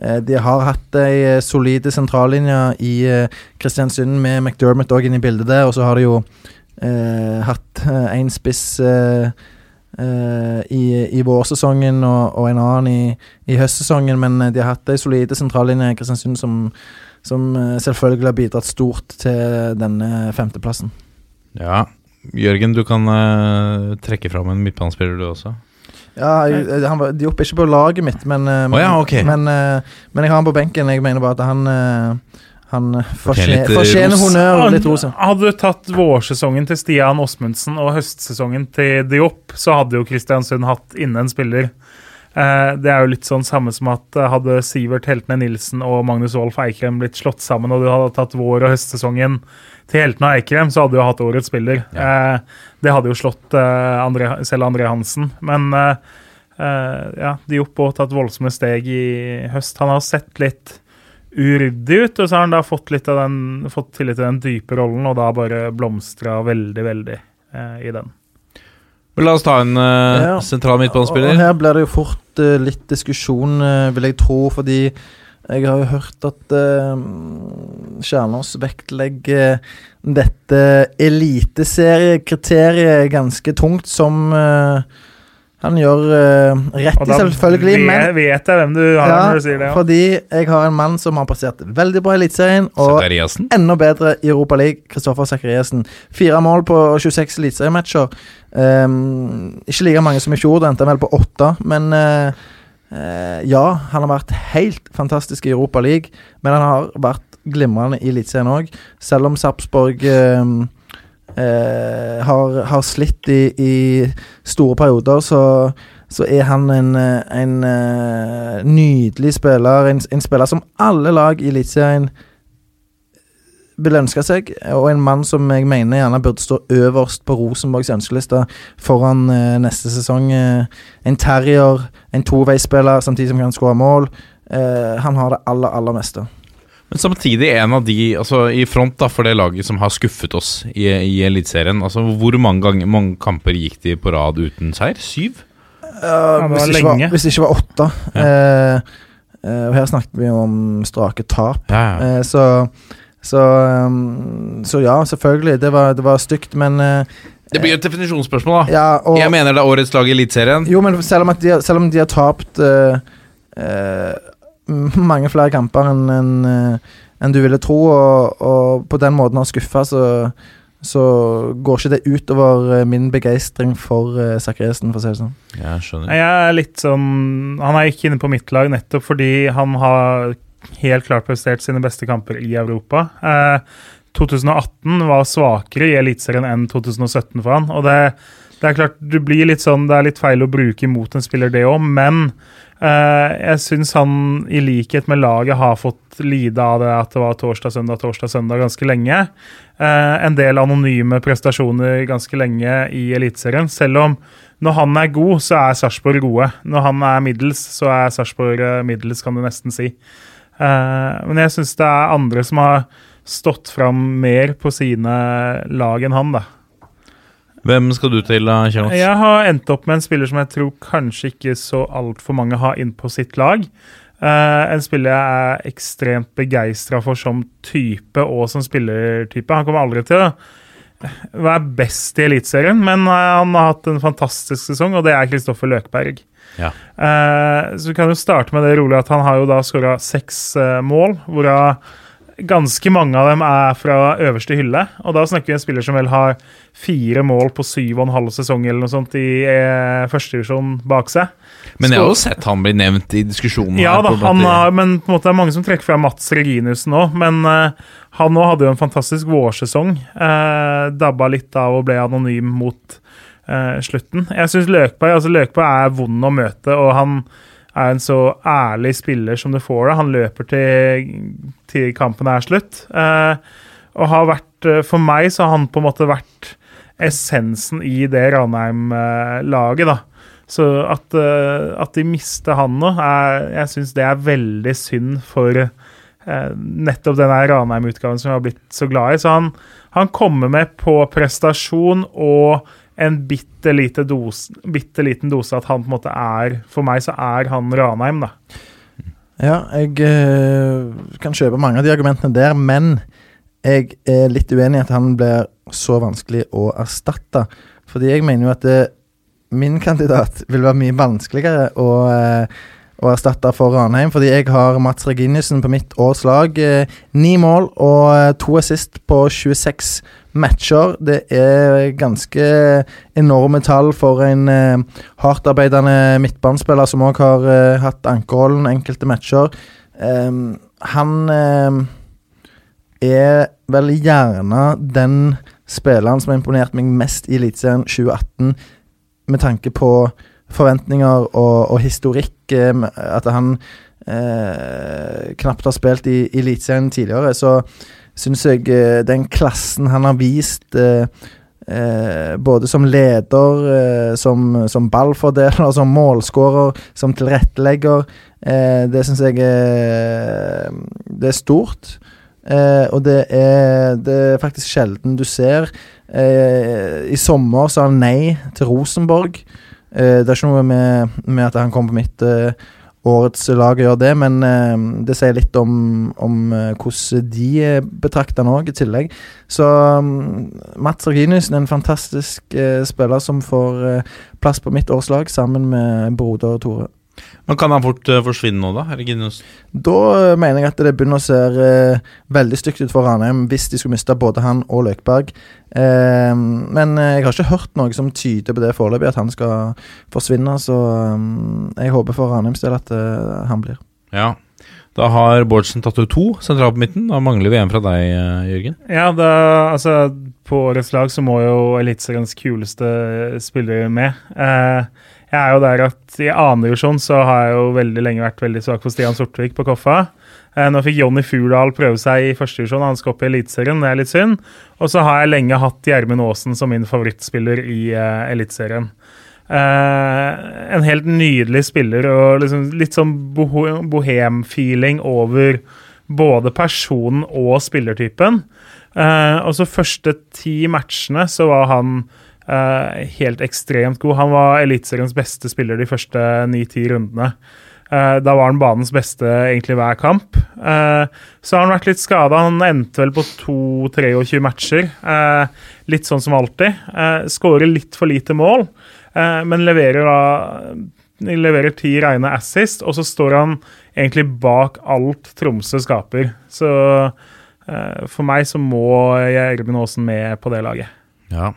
eh, de har hatt ei eh, solide sentrallinje i eh, Kristiansund med McDermott òg inne i bildet der, og så har de jo eh, hatt én spiss eh, eh, i, i vårsesongen og, og en annen i, i høstsesongen, men eh, de har hatt ei solide sentrallinje i Kristiansund som, som eh, selvfølgelig har bidratt stort til denne femteplassen. Ja, Jørgen, du kan uh, trekke fram en midtbanespiller, du også. Ja, jeg, han De Diop er ikke på laget mitt, men, uh, oh, ja, okay. men, uh, men jeg har han på benken. Jeg mener bare at han Han Fortjener honnør og litt ros. Hadde du tatt vårsesongen til Stian Åsmundsen og høstsesongen til Diop, så hadde jo Kristiansund hatt inne en spiller. Eh, det er jo litt sånn samme som at eh, hadde Sivert Heltene Nilsen og Magnus Wolff Eikrem blitt slått sammen, og du hadde tatt vår- og høstsesongen til Heltene og Eikrem, så hadde du hatt årets spiller. Eh, det hadde jo slått André, selv André Hansen. Men ja, Diop har tatt voldsomme steg i høst. Han har sett litt uryddig ut, og så har han da fått, litt av den, fått tillit til den dype rollen, og da bare blomstra veldig, veldig i den. Men la oss ta en uh, Ja. sentral midtbanespiller. her blir det jo fort uh, litt diskusjon, uh, vil jeg tro, fordi jeg har jo hørt at uh, Kjernås vektlegger dette eliteseriekriteriet ganske tungt, som eh, han gjør uh, rett i, selvfølgelig. vet, Men vet jeg hvem du har når du sier det. Ja. fordi jeg har en mann som har passert veldig bra i Eliteserien, og enda bedre i Europa League, Kristoffer Sakariassen. Fire mål på 26 eliteseriematcher. Um, ikke like mange som i fjor, det endte vel på åtte. Men uh, uh, ja, han har vært helt fantastisk i Europa League. Men han har vært glimrende i Eliteserien òg, selv om Sarpsborg eh, eh, har, har slitt i, i store perioder, så, så er han en, eh, en eh, nydelig spiller. En, en spiller som alle lag i Eliteserien vil ønske seg, og en mann som jeg mener gjerne burde stå øverst på Rosenborgs ønskeliste foran eh, neste sesong. Eh, en terrier, en toveisspiller samtidig som kan skåre mål. Eh, han har det aller, aller meste. Men samtidig en av de altså i front da for det laget som har skuffet oss i, i Eliteserien. Altså, hvor mange, ganger, mange kamper gikk de på rad uten seier? Syv? Ja, det hvis, det var, hvis det ikke var åtte. Ja. Uh, uh, og her snakket vi om strake tap. Ja, ja. Eh, så så, um, så ja, selvfølgelig. Det var, det var stygt, men Det blir et definisjonsspørsmål, da. Ja, og Jeg mener det er årets lag i Eliteserien. Jo, men selv om, de, selv om de har tapt mange flere kamper enn en, en du ville tro, og, og på den måten har skuffa, så, så går ikke det utover eh, min begeistring for uh, for å si det sånn. Jeg skjønner. Jeg er litt sånn Han er ikke inne på mitt lag nettopp fordi han har helt klart prestert sine beste kamper i Europa. Eh, 2018 var svakere i Eliteserien enn 2017 for han. Og det, det er klart, du blir litt sånn Det er litt feil å bruke imot en spiller, det òg, men eh, jeg syns han i likhet med laget har fått lide av det at det var torsdag, søndag, torsdag, søndag ganske lenge. Eh, en del anonyme prestasjoner ganske lenge i Eliteserien. Selv om når han er god, så er Sarpsborg gode. Når han er middels, så er Sarpsborg eh, middels, kan du nesten si. Eh, men jeg syns det er andre som har stått fram mer på sine lag enn han, da. Hvem skal du til, Kjell Mats? Jeg har endt opp med en spiller som jeg tror kanskje ikke så altfor mange har inn på sitt lag. Uh, en spiller jeg er ekstremt begeistra for som type og som spillertype. Han kommer aldri til å være best i Eliteserien, men eh, han har hatt en fantastisk sesong, og det er Kristoffer Løkberg. Ja. Uh, så vi kan jo starte med det rolig at han har jo da skåra seks uh, mål, hvorav ganske mange av dem er fra øverste hylle. Og da snakker vi en spiller som vel har fire mål på syv og en halv sesong eller noe sånt i eh, førstedivisjon bak seg. Men jeg har jo sett han bli nevnt i diskusjonen. Ja da, han har, men på en måte det er mange som trekker fra Mats Reginussen òg. Men eh, han nå hadde jo en fantastisk vårsesong. Uh, dabba litt av og ble anonym mot eh, slutten. Jeg syns Løkberg, altså Løkberg er vond å møte, og han er en så ærlig spiller som du får det. Han løper til, til kampen er slutt. Eh, og har vært eh, For meg så har han på en måte vært essensen i det Ranheim-laget, da. Så at, eh, at de mister han nå, er, jeg syns det er veldig synd for eh, nettopp denne Ranheim-utgaven som vi har blitt så glad i. Så han, han kommer med på prestasjon og en bitte, lite dose, bitte liten dose at han på en måte er For meg så er han Ranheim, da. Ja, jeg eh, kan kjøpe mange av de argumentene der, men jeg er litt uenig i at han blir så vanskelig å erstatte. Fordi jeg mener jo at det, min kandidat vil være mye vanskeligere å, eh, å erstatte for Ranheim. Fordi jeg har Mats Reginiussen på mitt års lag. Eh, Ni mål og eh, to assist på 26 matcher. Det er ganske enorme tall for en eh, hardtarbeidende midtbanespiller som òg har eh, hatt ankerholden enkelte matcher. Eh, han eh, er vel gjerne den spilleren som har imponert meg mest i Eliteserien 2018, med tanke på forventninger og, og historikk. eh, at han eh, knapt har spilt i Eliteserien tidligere, så syns jeg eh, den klassen han har vist eh, eh, både som leder, eh, som, som ballfordeler, som målskårer, som tilrettelegger, eh, det syns jeg er Det er stort. Eh, og det er, det er faktisk sjelden du ser. I sommer sa han nei til Rosenborg. Det er ikke noe med, med at han kom på mitt eh, årets lag gjør det, men eh, det sier litt om, om eh, hvordan de eh, betrakter han òg, i tillegg. Så um, Mats Reginiussen en fantastisk spiller som får plass på mitt årslag sammen med broder Tore. Men kan han fort uh, forsvinne nå, da? Reginius? Da eh, mener jeg at det begynner å se uh, veldig stygt ut for Ranheim hvis de skulle miste både han og Løkberg. Uh, men jeg har ikke hørt noe som tyder på det foreløpig, at han skal forsvinne. Så um, jeg håper for Ranheims del at han blir. Ja. Da har Bårdsen tatt ut to sentralt på midten. Da mangler vi en fra deg, Jørgen. Ja, da, altså På årets lag så må jo Eliteseriens kuleste spillere med. Eh, jeg er jo der at i annendivisjon så har jeg jo veldig lenge vært veldig svak for Stian Sortvik på Koffa. Eh, nå fikk Jonny Furdal prøve seg i førstedivisjon, han skal opp i Eliteserien, det er litt synd. Og så har jeg lenge hatt Gjermund Aasen som min favorittspiller i uh, Eliteserien. Uh, en helt nydelig spiller og liksom litt sånn bohem-feeling over både personen og spillertypen. Uh, og så første ti matchene så var han eh, helt ekstremt god. Han var Eliteseriens beste spiller de første ni-ti rundene. Uh, da var han banens beste egentlig hver kamp. Uh, så har han vært litt skada. Han endte vel på 2-23 matcher. Litt sånn som alltid. Skårer litt for lite mål, men leverer da leverer ti reine assist, og så står han egentlig bak alt Tromsø skaper. Så for meg så må Gjermund Aasen med på det laget. Ja.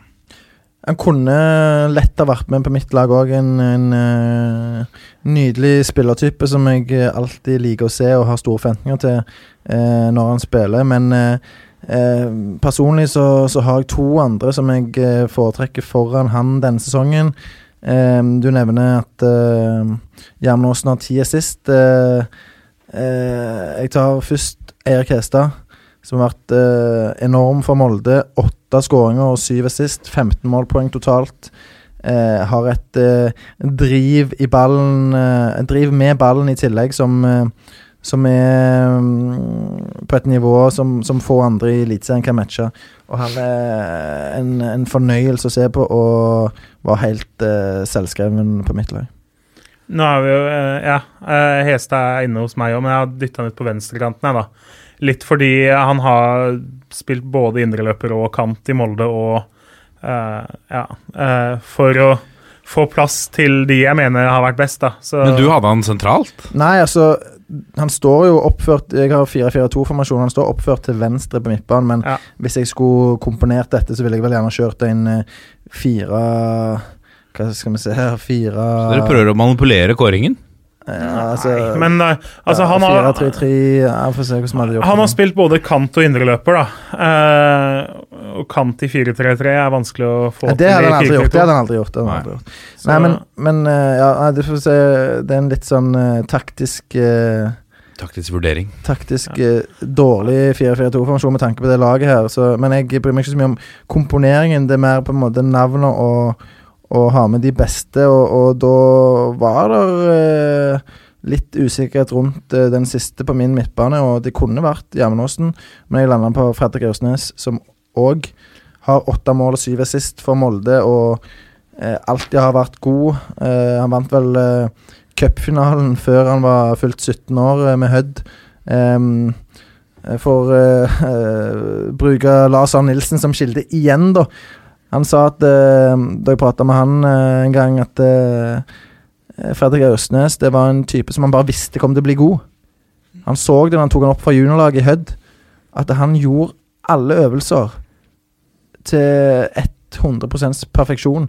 Han kunne lett ha vært med på mitt lag òg. En, en eh, nydelig spillertype som jeg eh, alltid liker å se og har store forventninger til eh, når han spiller. Men eh, eh, personlig så, så har jeg to andre som jeg eh, foretrekker foran han denne sesongen. Eh, du nevner at uh, Gjermund Aasen har ti assist. Eh, eh, jeg tar først Eirik Hestad, som har vært eh, enorm for Molde. Åtte skåringer og syv assist. 15 målpoeng totalt. Eh, har et eh, driv i ballen eh, Driv med ballen i tillegg som eh, som er mm, på et nivå som, som få andre i Eliteserien kan matche. Og han er en, en fornøyelse å se på, og var helt eh, selvskreven på mitt lag. Nå er vi jo eh, Ja, eh, Hestad er inne hos meg òg, men jeg har dytta han ut på venstrekanten. jeg, da. Litt fordi han har spilt både indreløper og kant i Molde, og uh, Ja. uh, for å få plass til de jeg mener har vært best, da. Så Men du hadde han sentralt? Nei, altså Han står jo oppført Jeg har 4-4-2-formasjon. Han står oppført til venstre på midtbanen, men Ja. hvis jeg skulle komponert dette, så ville jeg vel gjerne kjørt en eh, fire Hva skal vi se her Fire Dere prøver å manipulere kåringen? Ja, altså, Nei, men eh, altså, ja, han har 4-3-3 ja, Får se hvordan vi hadde gjort Han har spilt både kant og indreløper, da. Eh, og kant i 4-3-3 er vanskelig å få til. det hadde han aldri gjort. Det hadde han aldri gjort. Det Nei. aldri gjort. Så- Nei, men, men eh, ja, du får se Det er en litt sånn uh, taktisk uh, Taktisk vurdering. taktisk eh, dårlig 4-4-2-formasjon med tanke på det laget her. Så, men jeg bryr meg ikke så mye om komponeringen. Det er mer på en måte navnet og, og ha med de beste, og, og da var det eh, litt usikkerhet rundt eh, den siste på min midtbane, og det kunne vært Gjermundåsen, men jeg landa på Fredrik Aursnes, som òg har åtte mål og syv assist for Molde, og eh, alltid har vært god. Eh, han vant vel eh, cupfinalen før han var fylt 17 år eh, med Hødd. Um, for [laughs] å uh, uh, bruke Lars Arne Nilsen som kilde igjen, da. Han sa at eh, da jeg prata med han eh, en gang, at eh, Fredrik Østnes, det var en type som han bare visste kom til å bli god. Han så det da han tok han opp fra juniorlaget i Hødd, at han gjorde alle øvelser til 100 perfeksjon.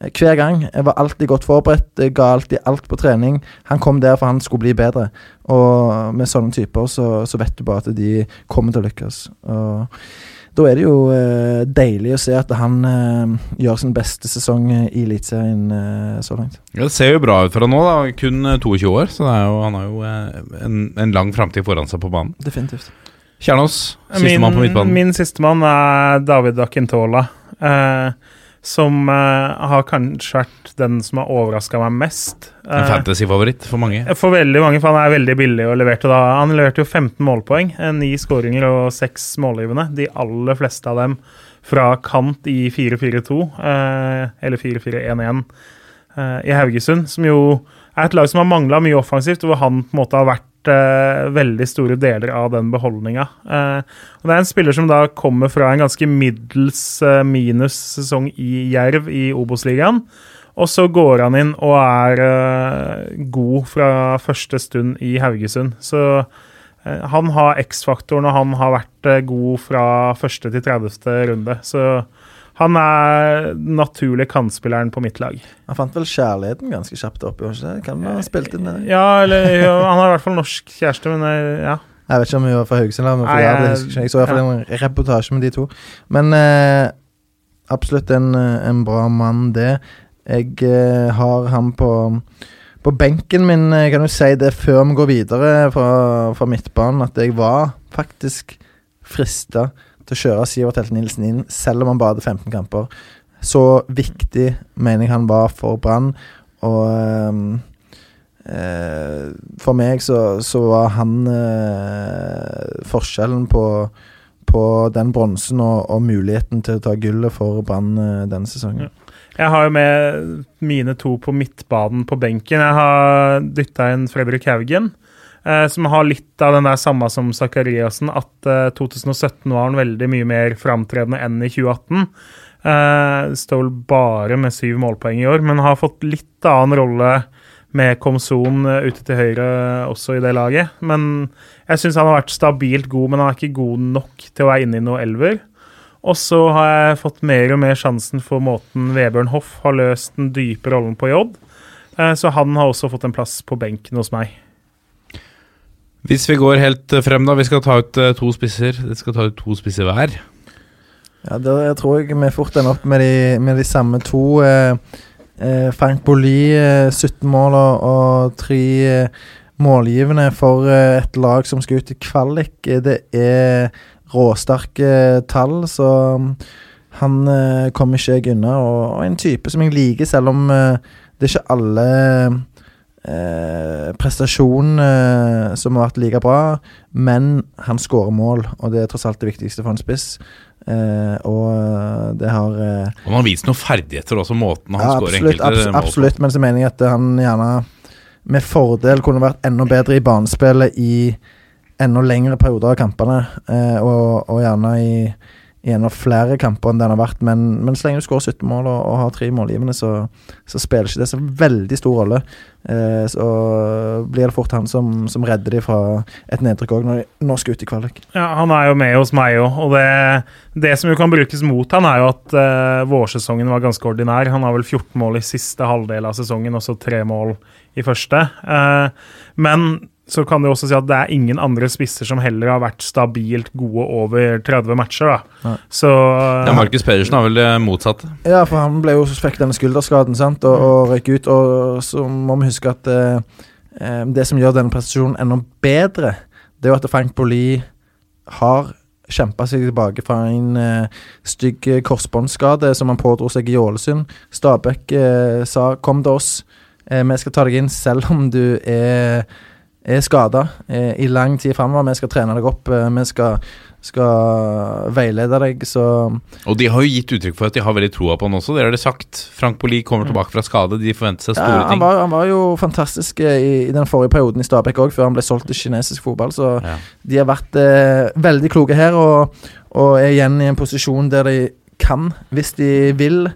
Hver gang. Jeg var alltid godt forberedt, jeg ga alltid alt på trening. Han kom der for han skulle bli bedre. Og med sånne typer så, så vet du bare at de kommer til å lykkes. Og da er det jo eh, deilig å se at han eh, gjør sin beste sesong i Eliteserien eh, så langt. Ja, det ser jo bra ut for han nå, da. Kun eh, 22 år, så det er jo, han har jo eh, en, en lang framtid foran seg på banen. Definitivt. Kjernås, sistemann på midtbanen. Min sistemann er David Akintola. Eh, som uh, har kanskje vært den som har overraska meg mest. En Eh, fantasy-favoritt for mange. for veldig mange, for han er veldig billig og leverte da Han leverte jo 15 målpoeng, eh, ni skåringer og seks målgivende. De aller fleste av dem fra kant i 4-4-2, eh, eller 4-4-1-1 eh, i Haugesund. Som jo er et lag som har mangla mye offensivt, hvor han på en måte har vært eh, veldig store deler av den beholdninga. Eh, det er en spiller som da kommer fra en ganske middels eh, minus sesong i Jerv i Obos-ligaen. Og så går han inn og er eh, god fra første stund i Haugesund. Så eh, han har X-faktoren, og han har vært eh, god fra første til 30. runde. Så han er naturlig kantspilleren på mitt lag. Han fant vel kjærligheten ganske kjapt opp, i det? Kan ha spilt inn det? Ja, eller ja, han har i hvert fall norsk kjæreste, men eh, ja. Jeg vet ikke om hun var fra Haugesund eller Nei, jeg- jeg så i hvert fall en reportasje med de to. Men eh, absolutt en, eh, en bra mann, det. Jeg eh, har ham på på benken min, jeg kan du si det før vi går videre fra, fra midtbanen, at jeg var faktisk frista til å kjøre Sivert Helten Nilsen inn, selv om han bare hadde 15 kamper. Så viktig mener jeg han var for Brann, og ehm, eh, For meg så, så var han eh, forskjellen på, på den bronsen og, og muligheten til å ta gullet for Brann eh, denne sesongen. Jeg har jo med mine to på midtbanen på benken. Jeg har dytta inn Fredrik Haugen, eh, som har litt av den der samme som Zakariassen, at eh, 2017 var han veldig mye mer framtredende enn i 2018. Eh, står vel bare med syv målpoeng i år, men har fått litt annen rolle med Komson eh, ute til høyre også i det laget. Men jeg syns han har vært stabilt god, men han er ikke god nok til å være inne i noe elver. Og så har jeg fått mer og mer sjansen for måten Vebjørn Hoff har løst den dype rollen på J. Eh, Så han har også fått en plass på benken hos meg. Hvis vi går helt eh, frem, da. Vi skal ta ut eh, to spisser. Vi skal ta ut to spisser hver. Ja, Da tror jeg vi fort ender opp med de, med de samme to. Eh, eh, Frank Bolli, eh, 17 mål og, og tre eh, målgivende for et lag som skal ut i kvalik. Det er råsterke tall, så mm, han kommer ikke jeg unna. Og, og en type som jeg liker, selv om det er ikke alle eh, prestasjonene som har vært like bra. Men han skårer mål, og det er tross alt det viktigste for en spiss. Eh, og eh, det har eh, Og han har vist noen ferdigheter også, måten han ja, skårer enkelte abs mål på. absolutt, men så mener jeg at han gjerne med fordel kunne vært enda bedre i banespillet i enda lengre perioder av kampene, eh, og, og gjerne i, i av flere kamper enn den har vært. Men, men så lenge du skårer 17 mål og, og har tre målgivende, så, så spiller ikke det så veldig stor rolle. Eh, så blir det fort han som, som redder dem fra et nedtrykk òg, når de nå skal ut i kvalik. Ja, Han er jo med hos meg òg, og det, det som jo kan brukes mot han er jo at eh, vårsesongen var ganske ordinær. Han har vel 14 mål i siste halvdel av sesongen, og så tre mål i første. Eh, men så kan du også si at det er ingen andre spisser som heller har vært stabilt gode over 30 matcher. da. Så Ja, Markus Pedersen har vel det motsatte. Ja, for han ble jo fikk denne skulderskaden sant, og, og røyk ut. Og så må vi huske at eh, eh, det som gjør denne prestasjonen enda bedre, det er jo at Frank Bolli har kjempa seg tilbake fra en eh, stygg korsbåndsskade som han pådro seg i Ålesund. Stabæk eh, sa 'kom til oss, eh, vi skal ta deg inn selv om du er, er skada eh, i lang tid framover. Vi skal trene deg opp, eh, vi skal, skal veilede deg', så Og de har jo gitt uttrykk for at de har veldig troa på han også. Det har de sagt. Frank Poli kommer tilbake fra skade. De forventer seg store Ja, han, ting. var, han var jo fantastisk eh, i, i den forrige perioden i Stabæk òg, før han ble solgt til kinesisk fotball. Så Ja. de har vært eh, veldig kloke her, og, og er igjen i en posisjon der de kan, hvis de vil,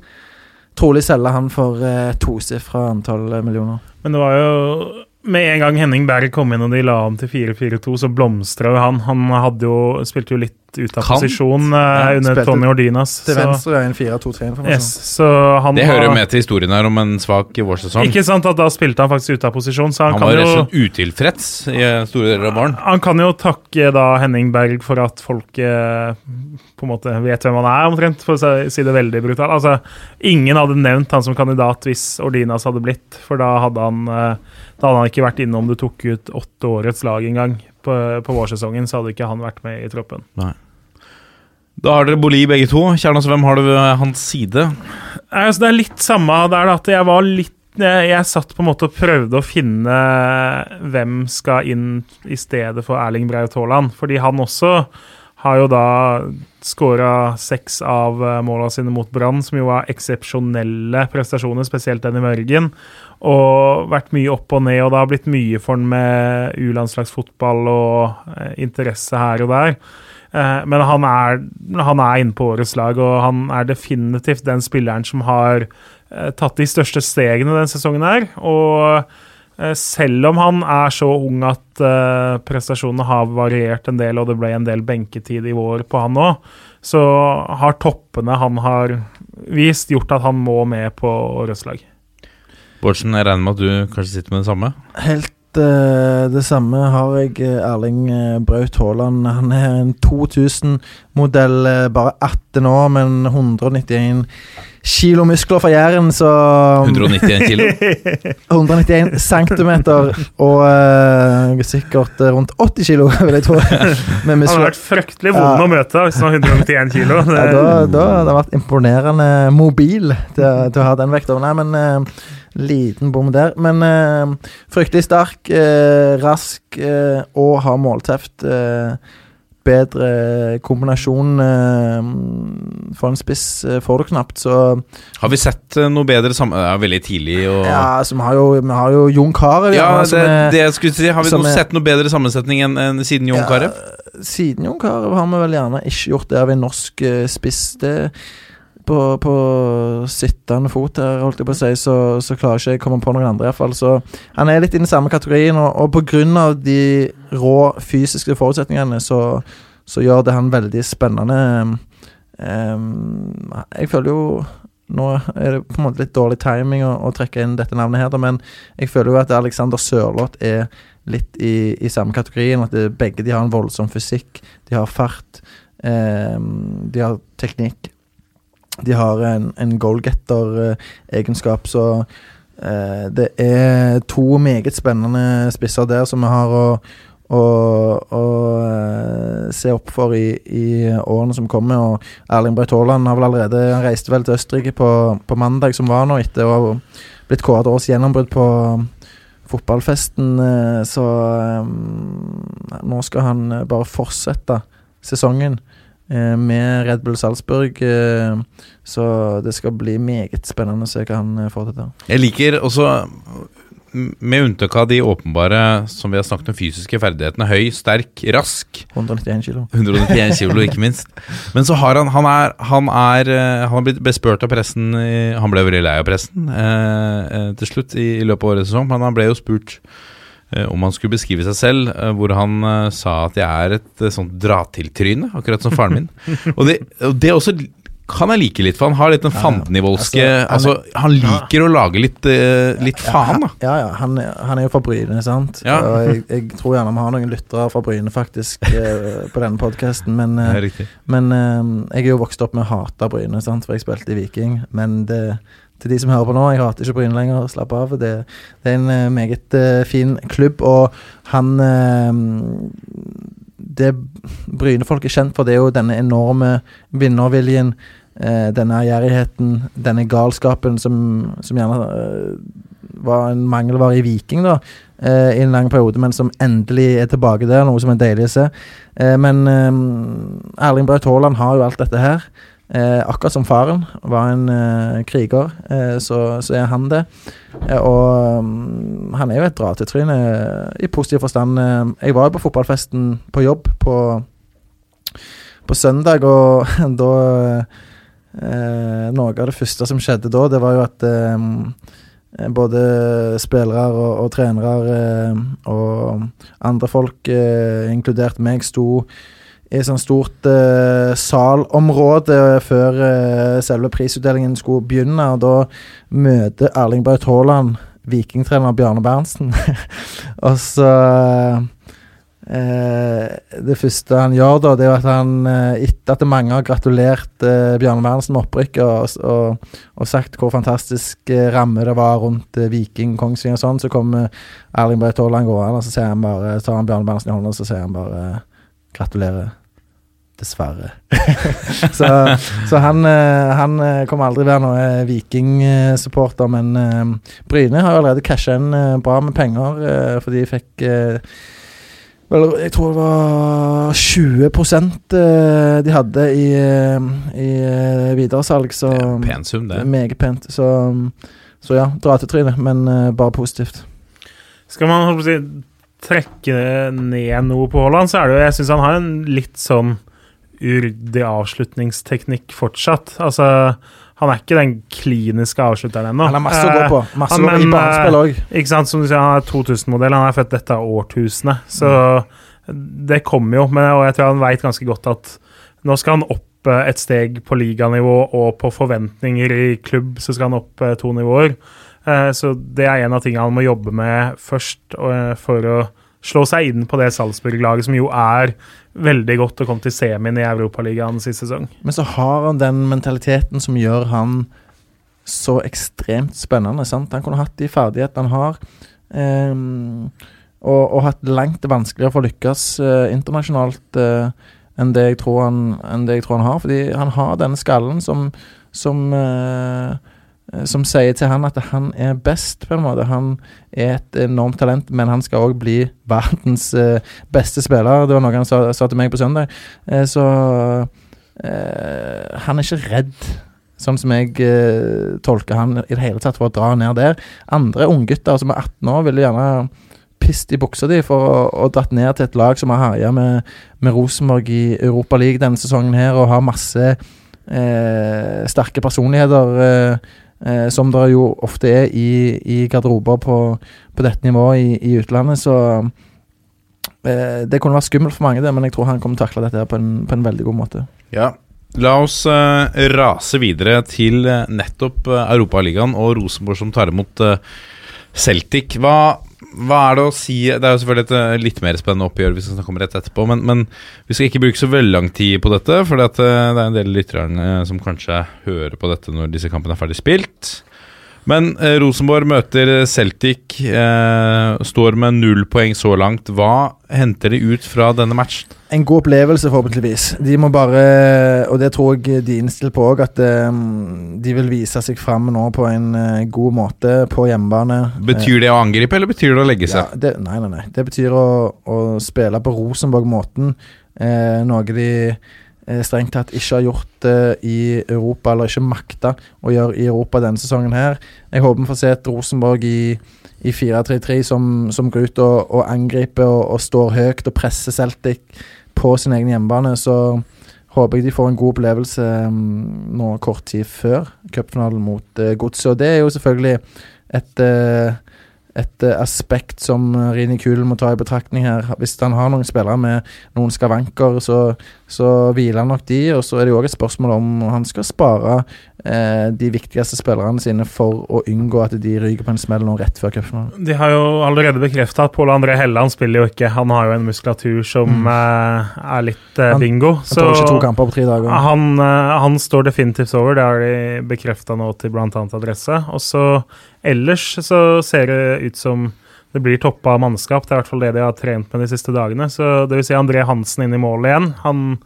trolig selge han for eh, tosifra antall millioner. Men det var jo med en gang Henning Berg kom inn og de la om til 4-4-2, så blomstra jo han. Han hadde jo, spilte jo litt ut av Kant. posisjon eh, Ja, under spilte Tony Ordinas. Til så- venstre er en 4-2-3-informasjon. Yes, så han Det hører jo med til historien her om en svak vårsesong. Ikke sant at da spilte han faktisk ute av posisjon, så han, Han kan var rett jo og slett utilfreds i store deler av baren. han kan jo takke da Henning Berg for at folk eh, på en måte vet hvem han er, omtrent, for å si- si det veldig brutalt. Altså, ingen hadde nevnt han som kandidat hvis Ordinas hadde blitt, for da hadde han, eh, da hadde han ikke vært inne om du tok ut åtteårets lag engang. På, på vårsesongen så hadde ikke han vært med i troppen. Da har dere Boli begge to. Kjernas, hvem har du ved hans side? Altså, det er litt samme der, at jeg var litt jeg, jeg satt på en måte og prøvde å finne hvem skal inn i stedet for Erling Braut Haaland. Fordi han også har jo da skåra seks av eh, måla sine mot Brann, som jo var eksepsjonelle prestasjoner, spesielt den i Mørgen. Og vært mye opp og ned, og det har blitt mye for han med U-landslagsfotball og eh, interesse her og der. Eh, Men han er, han er inne på årets lag, og han er definitivt den spilleren som har eh, tatt de største stegene denne sesongen her. Og eh, selv om han er så ung at prestasjonene har variert en del, og det ble en del benketid i vår på han òg, så har toppene han har vist, gjort at han må med på årets lag. Bårdsen, jeg regner med at du kanskje sitter med det samme? Helt det samme har jeg eh, Erling eh, Braut Haaland. Han er en 2000-modell, eh, bare 18 år, men 191 kilo muskler fra Jæren, så 191 kilo. [laughs] 191 centimeter og uh, sikkert eh, rundt 80 kilo, vil jeg tro. [laughs] Han har vært fryktelig vond Ja. å møte hvis han har 191 kilo. Det, Ja, da, da har det vært imponerende mobil til, til å ha den vekta. Nei, men eh, liten bom der. Men eh, fryktelig sterk, eh, rask eh, og har målteft. Eh, bedre kombinasjon eh, for en spiss eh, får du knapt, så Har vi sett noe bedre sammen... Det er veldig tidlig og Ja, altså, vi har jo, vi har jo Jon Carew. Ja, det, er- det jeg skulle si. Har vi noe, er- sett noe bedre sammensetning enn en siden Jon Ja, Carew? Siden Jon Carew har vi vel gjerne ikke gjort det av en norsk spiss. Det på, på sittende fot her, holdt jeg på å si, så, så klarer ikke å komme på noen andre, iallfall. Så han er litt i den samme kategorien, og, og av de rå fysiske forutsetningene, så, så gjør det han veldig spennende. Um, jeg føler jo nå er det på en måte litt dårlig timing å, å trekke inn dette navnet her, men jeg føler jo at Alexander Sørloth er litt i, i samme kategorien. At det, begge de har en voldsom fysikk. De har fart. ehm, de har teknikk. De har en, en goalgetter-egenskap, så eh, det er to meget spennende spisser der som vi har å, å, å eh, se opp for i, i årene som kommer. Og Erling Braut Haaland har vel allerede Han reiste vel til Østerrike på, på mandag som var nå, etter å ha blitt kåret årets gjennombrudd på fotballfesten. eh, Så eh, nå skal han eh, bare fortsette sesongen eh, med Red Bull Salzburg. eh, Så det skal bli meget spennende å se hva han eh, får til der. Jeg liker også, med unntak av de åpenbare som vi har snakket om, fysiske ferdighetene, høy, sterk, rask. 191 kilo. 191 kilo, ikke [laughs] minst. Men så har han Han er, han er eh, Han har blitt bespurt av pressen Han ble veldig lei av pressen eh, eh, til slutt i, i løpet av årets sesong, men han ble jo spurt eh, om han skulle beskrive seg selv, eh, hvor han eh, sa at jeg er et eh, sånt dra-til-tryne, akkurat som faren min. [laughs] og, det, og det også kan jeg like litt, for han har litt den Ja, ja. fandenivoldske Altså, altså, Han liker å lage litt, uh, litt faen, da. Ja, ja. Han, han er jo fra Bryne, sant. Ja. Og jeg, jeg tror gjerne vi har noen lyttere fra Bryne, faktisk, eh, på denne podkasten. Men, eh, riktig. men eh, jeg er jo vokst opp med å hate Bryne, sant? for jeg spilte i Viking. Men det, til de som hører på nå, jeg hater ikke Bryne lenger. Slapp av. Det, det er en uh, meget uh, fin klubb, og han uh, Det Bryne-folk er kjent for, det er jo denne enorme vinnerviljen. Denne ærgjerrigheten, denne galskapen som, som gjerne var en mangelvare i Viking da, i en lang periode, men som endelig er tilbake der, noe som er deilig å se. Men Erling Braut Haaland har jo alt dette her. Eh, akkurat som faren var en eh, kriger, eh, så, så er han det. Eh, og um, han er jo et dra-til-tryne eh, i positiv forstand. Eh, jeg var jo på fotballfesten på jobb på, på søndag, og [laughs] da Noe av det første som skjedde da, det var jo at både spillere og, og trenere og andre folk, inkludert meg, sto i sånn stort uh, salområde før uh, selve prisutdelingen skulle begynne. Og da møter Erling Braut Haaland vikingtrener Bjarne Berntsen. [laughs] og så uh, Det første han gjør da, det er at han, etter at mange har gratulert Bjarne Berntsen med opprykket og, og, og sagt hvor fantastisk ramme det var rundt Viking, Kongsvinger og sånn, så kommer Erling Braut Haaland gående, og så han bare, tar han Bjarne Berntsen i hånda og så sier han bare gratulerer. Dessverre. [laughs] så så han, eh, han eh, kommer aldri være noe Viking-supporter, men eh, Bryne har jo allerede casha inn eh, bra med penger, for fordi de fikk eh, Vel, jeg tror det var 20 eh, de hadde i, eh, i eh, videresalg, så Det er en pen sum, det meget pent. Så, så ja, dra til trynet, men eh, bare positivt. Skal man holdt på å si, trekke ned noe på Haaland, så er det jo Jeg syns han har en litt sånn uryddig avslutningsteknikk fortsatt. Altså, han er ikke den kliniske avslutteren ennå. Han har masse å gå Eh, på. Masse han- i men, banespill òg. Ikke sant, som du sier, Han er 2000-modell, han er født dette årtusenet. Så det kommer jo. Men, og jeg tror han veit ganske godt at nå skal han opp eh, et steg på liganivå, og på forventninger i klubb så skal han opp eh, to nivåer. Eh, Så det er en av tingene han må jobbe med først eh, for å slå seg inn på det Salzburg-laget, som jo er veldig godt og kom til semien i Europaligaen sist sesong. Men så har han den mentaliteten som gjør han så ekstremt spennende. sant? Han kunne hatt de ferdighetene han har, um, og, og hatt langt vanskeligere for å lykkes uh, internasjonalt uh, enn, det han, enn det jeg tror han har. Fordi han har denne skallen som, som eh, som sier til han at han er best, på en måte. Han er et enormt talent, men han skal òg bli verdens eh, beste spiller. Det var noe han sa, sa til meg på søndag. Eh, så eh, han er ikke redd, sånn som jeg eh, tolker han i det hele tatt, for å dra ned der. Andre unggutter som er 18 år, ville gjerne pist i buksa di for å, å dratt ned til et lag som har herja med, med Rosenborg i Europa League denne sesongen her, og har masse eh, sterke personligheter. Eh, eh, som det jo ofte er i, i garderober på, på dette nivået i, i utlandet. Så eh, det kunne vært skummelt for mange, det, men jeg tror han kommer til å takle dette her på en, på en veldig god måte. Ja. La oss eh, rase videre til eh, nettopp eh, Europaligaen og Rosenborg som tar imot eh, Celtic. Hva, hva er det å si Det er jo selvfølgelig et eh, litt mer spennende oppgjør vi skal snakke rett etterpå, men, men vi skal ikke bruke så veldig lang tid på dette, for det er en del lyttere som kanskje hører på dette når disse kampene er ferdig spilt. Men eh, Rosenborg møter Celtic, eh, står med null poeng så langt. Hva henter de ut fra denne matchen? En god opplevelse, forhåpentligvis. De må bare, og det tror jeg de innstiller på òg, at eh, de vil vise seg fram nå på en eh, god måte på hjemmebane. Betyr det å angripe, eller betyr det å legge Ja, seg? det, nei, nei, nei. Det betyr å, å spille på Rosenborg-måten. Eh, noe de eh, strengt tatt ikke har gjort det i Europa, eller ikke makta å gjøre i Europa denne sesongen her. Jeg håper vi får se et Rosenborg i, i 4-3-3 som, som går ut og, og angriper og, og står høyt og presser Celtic på sin egen hjemmebane. Så håper jeg de får en god opplevelse mm, nå kort tid før cupfinalen mot uh, Godset. Og det er jo selvfølgelig et eh, et uh, aspekt som eh, Rini Kulen må ta i betraktning her. Hvis han har noen spillere med noen skavanker, så, så hviler han nok de. Og så er det jo òg et spørsmål om han skal spare de viktigste spillerne sine for å unngå at de ryker på en smell nå rett før cupfinalen. De har jo allerede bekrefta at Pål André Helland spiller jo ikke. Han har jo en muskulatur som eh, er litt eh, bingo. Han tar ikke to kamper på tre dager. Han, eh, han står definitivt over, det har de bekrefta nå til bl.a. Adresse. Og så ellers så ser det ut som det blir toppa mannskap. Det er i hvert fall det de har trent med de siste dagene. Så det vil si André Hansen inn i mål igjen. Han eh,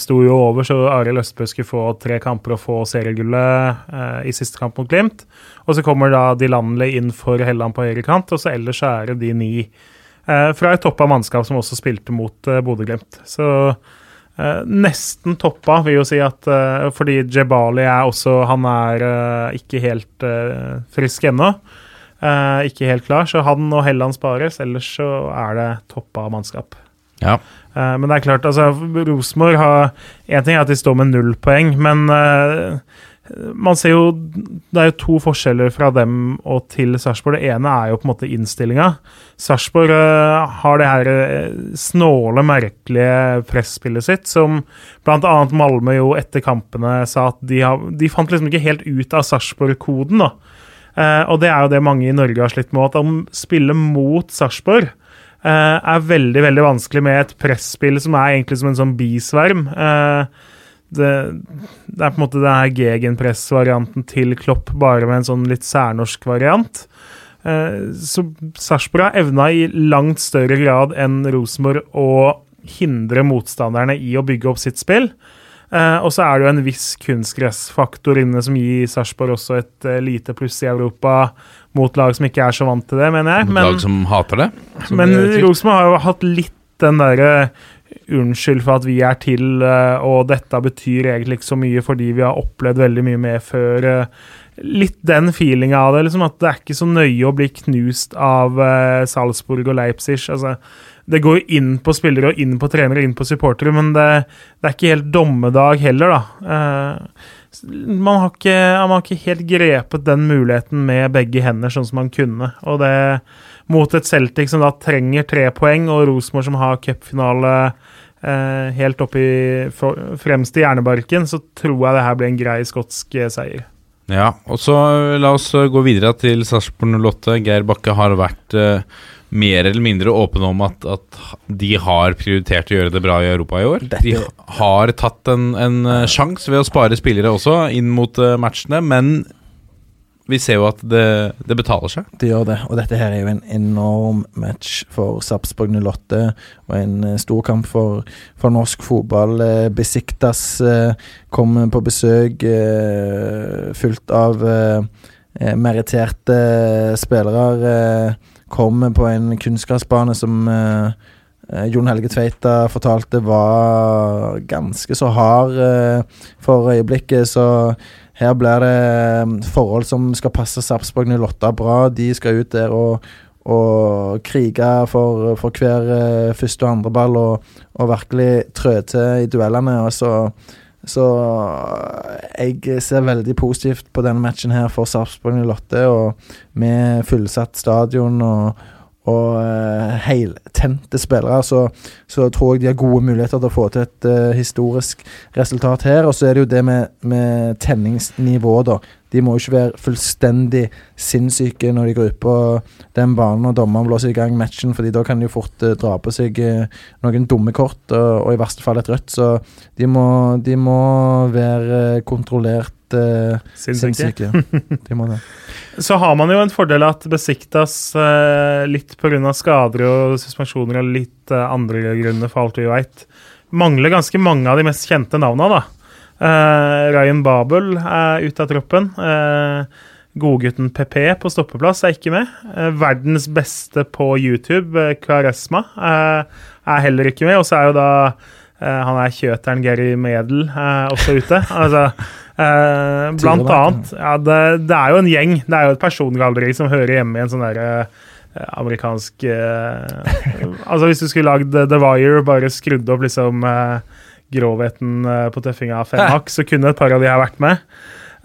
sto jo over, så Arild Østbø skulle få tre kamper og få seriegullet eh, i siste kamp mot Glimt. Og så kommer da de landlige inn for Helland på høyre kant, og så ellers er det de ni eh, fra et toppa mannskap som også spilte mot eh, Bodø-Glimt. Så Eh, nesten toppa, vil jo si at eh, Fordi Jebali er også Han er eh, ikke helt eh, frisk ennå. Eh, ikke helt klar, så han og Helland spares. Ellers så er det toppa mannskap. Ja. Uh, men det er klart, altså Rosenborg har Én ting er at de står med null poeng, men uh, man ser jo Det er jo to forskjeller fra dem og til Sarpsborg. Det ene er jo på en måte innstillinga. Sarpsborg uh, har det her snåle, merkelige presspillet sitt, som bl.a. Malmö jo etter kampene sa at de, har, de fant liksom ikke helt ut av Sarpsborg-koden. da. Og det er jo det mange i Norge har slitt med, at de spiller mot Sarpsborg er veldig veldig vanskelig med et presspill som er egentlig som en sånn bisverm. Eh, det, det er på en måte denne gegenpress-varianten til Klopp, bare med en sånn litt særnorsk variant. Eh, så Sarpsborg har evna i langt større grad enn Rosenborg å hindre motstanderne i å bygge opp sitt spill. Eh, og så er det jo en viss kunstgressfaktor inne som gir Sarpsborg også et eh, lite pluss i Europa mot lag som ikke er så vant til det, mener jeg. Mot lag som hater det. Som Men. Rosenborg har jo hatt litt den derre Unnskyld for at vi er til, eh, og dette betyr egentlig ikke så mye fordi vi har opplevd veldig mye mer før. eh, Litt den feelinga av det. liksom At det er ikke så nøye å bli knust av eh, Salzburg og Leipzig. altså det går jo inn på spillere og inn på trenere og inn på supportere, men det, det er ikke helt dommedag heller, da. Eh, man, har ikke, man har ikke helt grepet den muligheten med begge hender, sånn som man kunne. Og det mot et Celtic som da trenger tre poeng, og Rosenborg som har cupfinale eh, helt oppe fremst i hjernebarken, så tror jeg det her blir en grei skotsk eh, seier. Ja, og så eh, la oss gå videre til Sarpsborg 08. Geir Bakke har vært eh, mer eller mindre åpne om at, at de har prioritert å gjøre det bra i Europa i år. Dette- De har tatt en, en eh, sjanse ved å spare spillere også inn mot eh, matchene, men vi ser jo at det, det betaler seg. Det gjør det, og dette her er jo en enorm match for Sarpsborg 08, og en eh, stor kamp for, for norsk fotball. Besiktas kommer på besøk fullt av meritterte spillere. Kommer på en kunstgressbane som eh, eh, Jon Helge Tveita fortalte var ganske så hard eh, for øyeblikket, så her blir det eh, forhold som skal passe Sarpsborg 08 bra. De skal ut der og, og krige for, for hver eh, første og andre ball og, og virkelig trø til i duellene. Og så, så jeg ser veldig positivt på denne matchen her for Sarpsborg 08, og med fullsatt stadion og, og uh, heltente spillere, så, så tror jeg de har gode muligheter til å få til et uh, historisk resultat her. Og så er det jo det med, med tenningsnivået, da. De må jo ikke være fullstendig sinnssyke når de går ut på den banen og dommeren blåser i gang matchen, fordi da kan de jo fort uh, dra på seg uh, noen dumme kort, og, og i verste fall et rødt. Så de må, de må være kontrollert eh, Sinnssyke. sinnssyke. [laughs] De. Så har man jo en fordel at Besiktas eh, litt pga. skader og suspensjoner og litt andre grunner, for alt vi veit, mangler ganske mange av de mest kjente navna, da. Eh, Ryan Babel er ute av troppen. Uh, Godgutten PP på stoppeplass er ikke med. Uh, verdens beste på YouTube, Kvaresma, er heller ikke med. Og så er jo da han er kjøteren Gary Medel også ute. [laughs] altså, blant annet. Ja, det, det er jo en gjeng. Det er jo et persongalleri som hører hjemme i en sånn derre amerikansk [laughs] Altså Hvis du skulle lagd The Wire, bare skrudd opp liksom grovheten eh, på tøffinga av fem så kunne et par av de her vært med.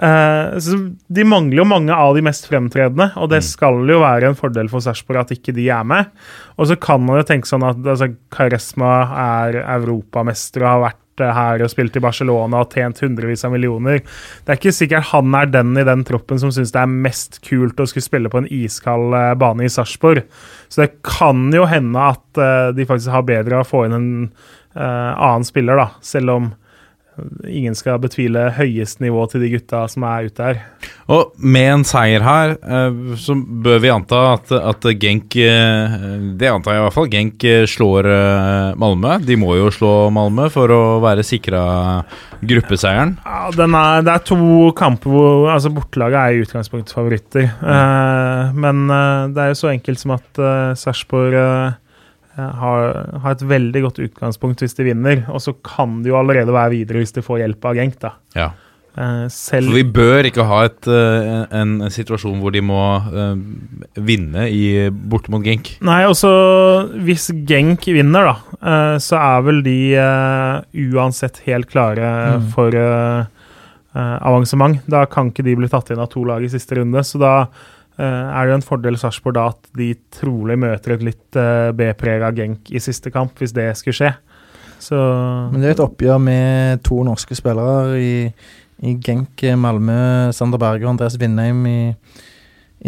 Uh, så De mangler jo mange av de mest fremtredende, og det skal jo være en fordel for Sarpsborg at ikke de er med. Og så kan man jo tenke sånn at altså, Karesma er europamester og har vært eh, her og spilt i Barcelona og tjent hundrevis av millioner. Det er ikke sikkert han er den i den troppen som syns det er mest kult å skulle spille på en iskald bane i Sarpsborg. Så det kan jo hende at de faktisk har bedre å få inn en annen spiller, da. Selv om ingen skal betvile høyest nivå til de gutta som er ute her. Og med en seier her, eh, så bør vi anta at, at Genk eh, Det antar jeg i hvert fall. Genk eh, slår eh, Malmö. De må jo slå Malmö for å være sikra gruppeseieren. Ja, den er, det er to kamper hvor altså Bortelaget er i utgangspunktet favoritter. Eh, men eh, det er jo så enkelt som at uh, Sarpsborg eh, har, har et veldig godt utgangspunkt hvis de vinner. Og så kan de jo allerede være videre hvis de får hjelp av Genk. da. Ja. Eh, selv For vi bør ikke ha et, eh, en, en situasjon hvor de må uh, vinne i, borte mot Genk. Nei, også hvis Genk vinner, da, uh, så er vel de uh, uansett helt klare Mm. for eh, eh, avansement. Da kan ikke de bli tatt inn av to lag i siste runde, så da eh, er det jo en fordel Sarpsborg da at de trolig møter et litt uh, B-prega Genk i siste kamp, hvis det skulle skje. Så Men det er et oppgjør med to norske spillere i, i Genk, Malmö, Sander Berge og Andreas Vindheim i,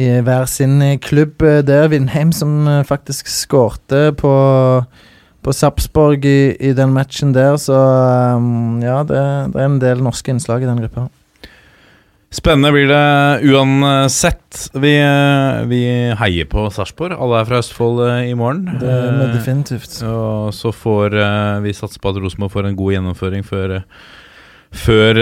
i hver sin klubb. Det er Vindheim som eh, faktisk skårte på, på Sarpsborg i, i den matchen der, så um, ja, det, det er en del norske innslag i den gruppa. Spennende blir det uansett. Vi, eh, vi heier på Sarpsborg. Alle er fra Østfold eh, i morgen. Det er Eh, definitivt. Og så får vi satse på at Rosenborg får en god gjennomføring før, før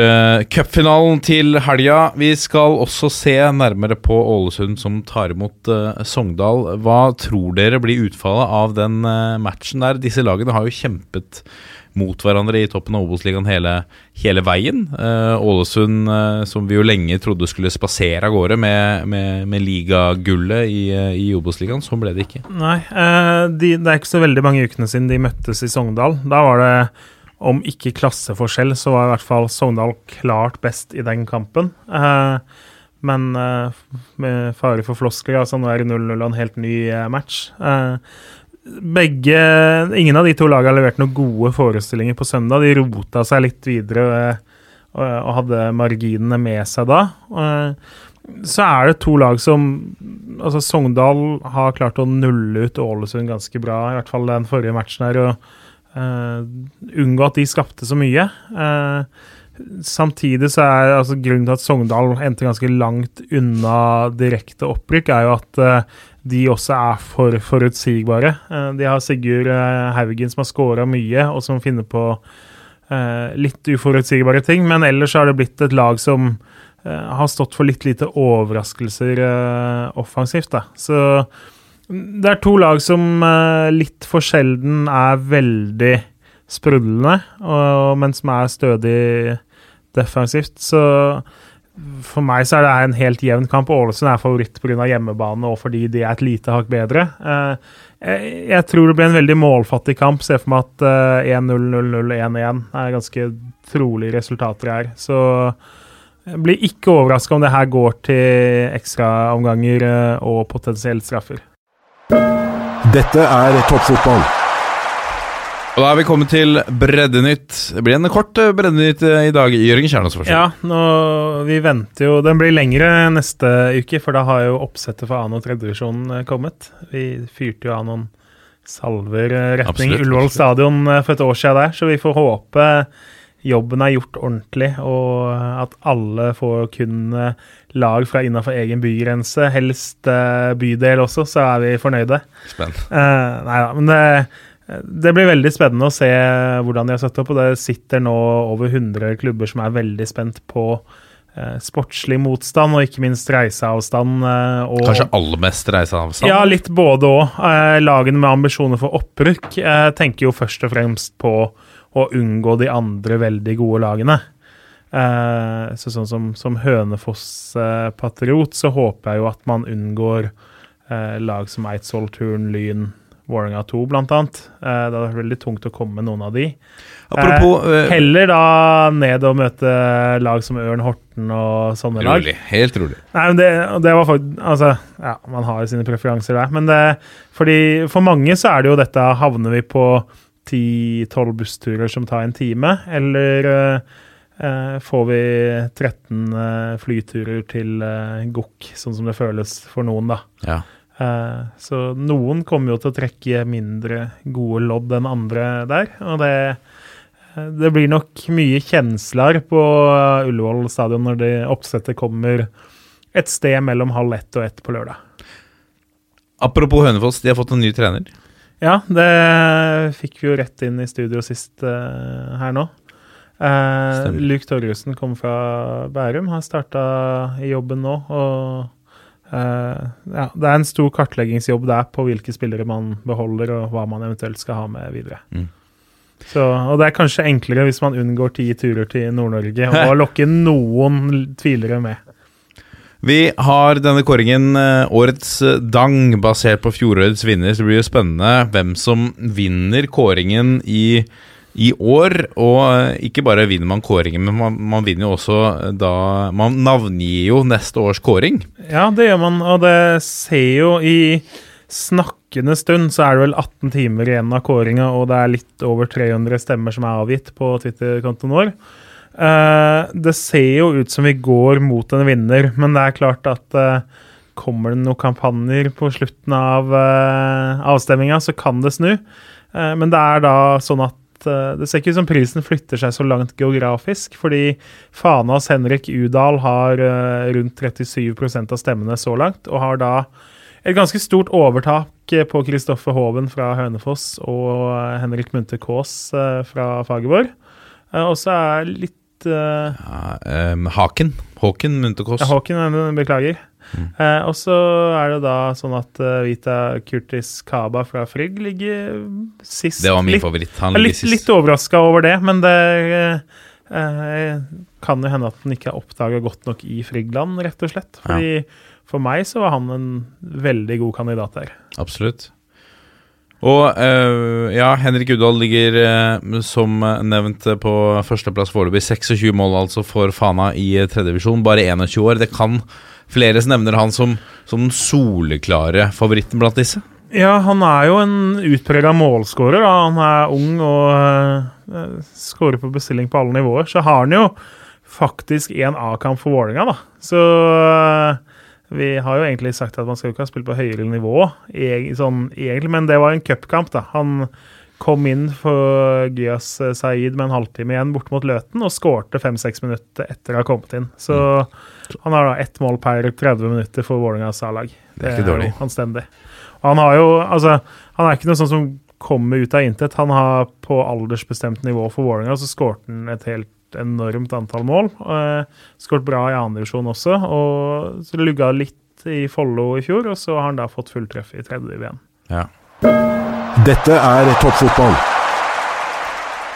cupfinalen til helga. Vi skal også se nærmere på Ålesund som tar imot Sogndal. Hva tror dere blir utfallet av den matchen der? Disse lagene har jo kjempet mot hverandre i toppen av Obos-ligaen hele, hele veien. Eh, Ålesund, eh, som vi jo lenge trodde skulle spasere av gårde med, med, med ligagullet i, eh, i Obos-ligaen, sånn ble det ikke. Nei, de, det er ikke så veldig mange ukene siden de møttes i Sogndal. Da var det, om ikke klasseforskjell, så var i hvert fall Sogndal klart best i den kampen. Men med fare for floskler, altså nå er det 0-0 og en helt ny match. Eh, begge Ingen av de to lagene har levert noen gode forestillinger på søndag. De rota seg litt videre eh, og, og hadde marginene med seg da. Eh, så er det to lag som Altså Sogndal har klart å nulle ut Ålesund ganske bra, i hvert fall den forrige matchen her, og uh, unngå at de skapte så mye. Uh, samtidig så er altså grunnen til at Sogndal endte ganske langt unna direkte opprykk, er jo at eh, de også er for forutsigbare. Eh, de har Sigurd eh, Haugen som har scora mye, og som finner på eh, litt uforutsigbare ting, men ellers har det blitt et lag som har stått for litt lite overraskelser offensivt. Da. Så det er to lag som litt for sjelden er veldig sprudlende, men som er stødig defensivt. Så for meg så er det en helt jevn kamp. Ålesund er favoritt pga. hjemmebane og fordi de er et lite hakk bedre. Eh, jeg, tror det blir en veldig målfattig kamp. Se for meg at eh, 1-0, 0-0, 1-1 er ganske trolige resultater her. Så jeg blir ikke overraska om det her går til ekstraomganger eh, og potensielt straffer. Dette er toppfotball. Og da er vi kommet til Breddenytt. Det blir en kort eh, Breddenytt eh, i dag. Jørgen Kjernås, vær. Ja, nå, vi venter jo Den blir lengre neste uke, for da har jo oppsettet for og tredjedivisjon eh, kommet. Vi fyrte jo av noen salver retning Ullevål stadion for et år siden der, så vi får håpe jobben er gjort ordentlig, og at alle får kun lag fra innafor egen bygrense, helst bydel også, så er vi fornøyde. Spennende. Uh, nei da, men det, det blir veldig spennende å se hvordan de har satt opp. Og det sitter nå over 100 klubber som er veldig spent på eh, sportslig motstand, og ikke minst reiseavstand. eh, og, Kanskje aller mest reiseavstand? Ja, litt både òg. Eh, lagene med ambisjoner for opprykk eh, tenker jo først og fremst på å unngå de andre veldig gode lagene. Eh, så sånn som, som Hønefoss eh, så håper jeg jo at man unngår lag som Eidsvoll, Turn, Lyn, Vålerenga 2 blant annet. Eh, det hadde vært veldig tungt å komme med noen av de. Apropos eh, Heller da ned og møte lag som Ørn Horten og sånne lag. Rolig. Helt rolig. Nei, men det, det var faktisk Altså, ja, man har jo sine preferanser der. Men det, fordi for mange så er det jo dette Havner vi på 10-12 bussturer som tar en time, eller eh, eh, får vi 13 eh, flyturer til eh, Gokk, sånn som det føles for noen, da. Ja. Eh, så noen kommer jo til å trekke mindre gode lodd enn andre der, og det eh, det blir nok mye kjensler på Ullevål stadion når det oppsettet kommer et sted mellom halv ett og ett på lørdag. Apropos Hønefoss, de har fått en ny trener. Ja, det fikk vi jo rett inn i studio sist uh, her nå. Uh. Luke Torjussen kom fra Bærum, har starta i jobben nå. og ja, Det er en stor kartleggingsjobb der på hvilke spillere man beholder, og hva man eventuelt skal ha med videre. Mm. Så, og det er kanskje enklere hvis man unngår ti turer til Nord-Norge, og [laughs] lokker noen tvilere med. Vi har denne kåringen eh, årets eh, dang, basert på fjorårets vinner. Så det blir jo spennende hvem som vinner kåringen i, i år. Og eh, ikke bare vinner man kåringen, men man, man vinner jo også eh, da Man navngir jo neste års kåring. Ja, det gjør man, og det ser jo i snakkende stund så er det vel 18 timer igjen av kåringa, og det er litt over 300 stemmer som er avgitt på Twitter-kontoen vår. Eh, det ser jo ut som vi går mot en vinner, men det er klart at eh, kommer det noen kampanjer på slutten av uh, avstemminga, så kan det snu. Eh, men det er da sånn at eh, det ser ikke ut som prisen flytter seg så langt geografisk, fordi Fanas Henrik Udal har eh, rundt 37% av stemmene så langt, og har da et ganske stort overtak eh, på Kristoffer Hoven fra Hønefoss og eh, Henrik Munthe Kaas eh, fra Fagerborg. Eh, Og så er litt eh, Ja, um, Haken. Håken Kaas. ja, Håken, eh, Eh, og så er det da sånn at uh, Vita Kurtis Kaba fra Frigg ligger sist. Det var min litt, favoritt. Han er ligger litt, sist. litt overraska over det, men det eh, eh, kan jo hende at den ikke er oppdaga godt nok i Frigland, rett og slett. Fordi For meg så var han en veldig god kandidat der. Absolutt. Og eh, ja, Henrik Udahl ligger eh, som nevnt på førsteplass foreløpig. 26 mål altså for Fana i tredjevisjon. Bare 21 år. Det kan flere nevner han som, som den soleklare favoritten blant disse. Ja, han er jo en utprega målskårer. Han er ung og uh, skårer på bestilling på alle nivåer. Så har han jo faktisk en A-kamp for Vålerenga, da. Så uh, vi har jo egentlig sagt at man skal jo ikke ha spilt på høyere nivå, e sånn, egentlig, men det var en cupkamp, da. Han kom inn for Gyas eh, Saeed med en halvtime igjen bort mot Løten og skårte fem-seks minutter etter å ha kommet inn. Så han har da ett mål per 30 minutter for Vålerengas A-lag. Det er ikke dårlig. anstendig. Han har jo Altså, han er ikke noe sånn som kommer ut av intet. Han har på aldersbestemt nivå for Vålerenga, så skårte han et helt enormt antall mål. Uh, Skåret bra i andredivisjon også, og så lugga litt i Follo i fjor. Og så har han da fått fulltreff i tredje igjen. Ja. Dette er toppfotball.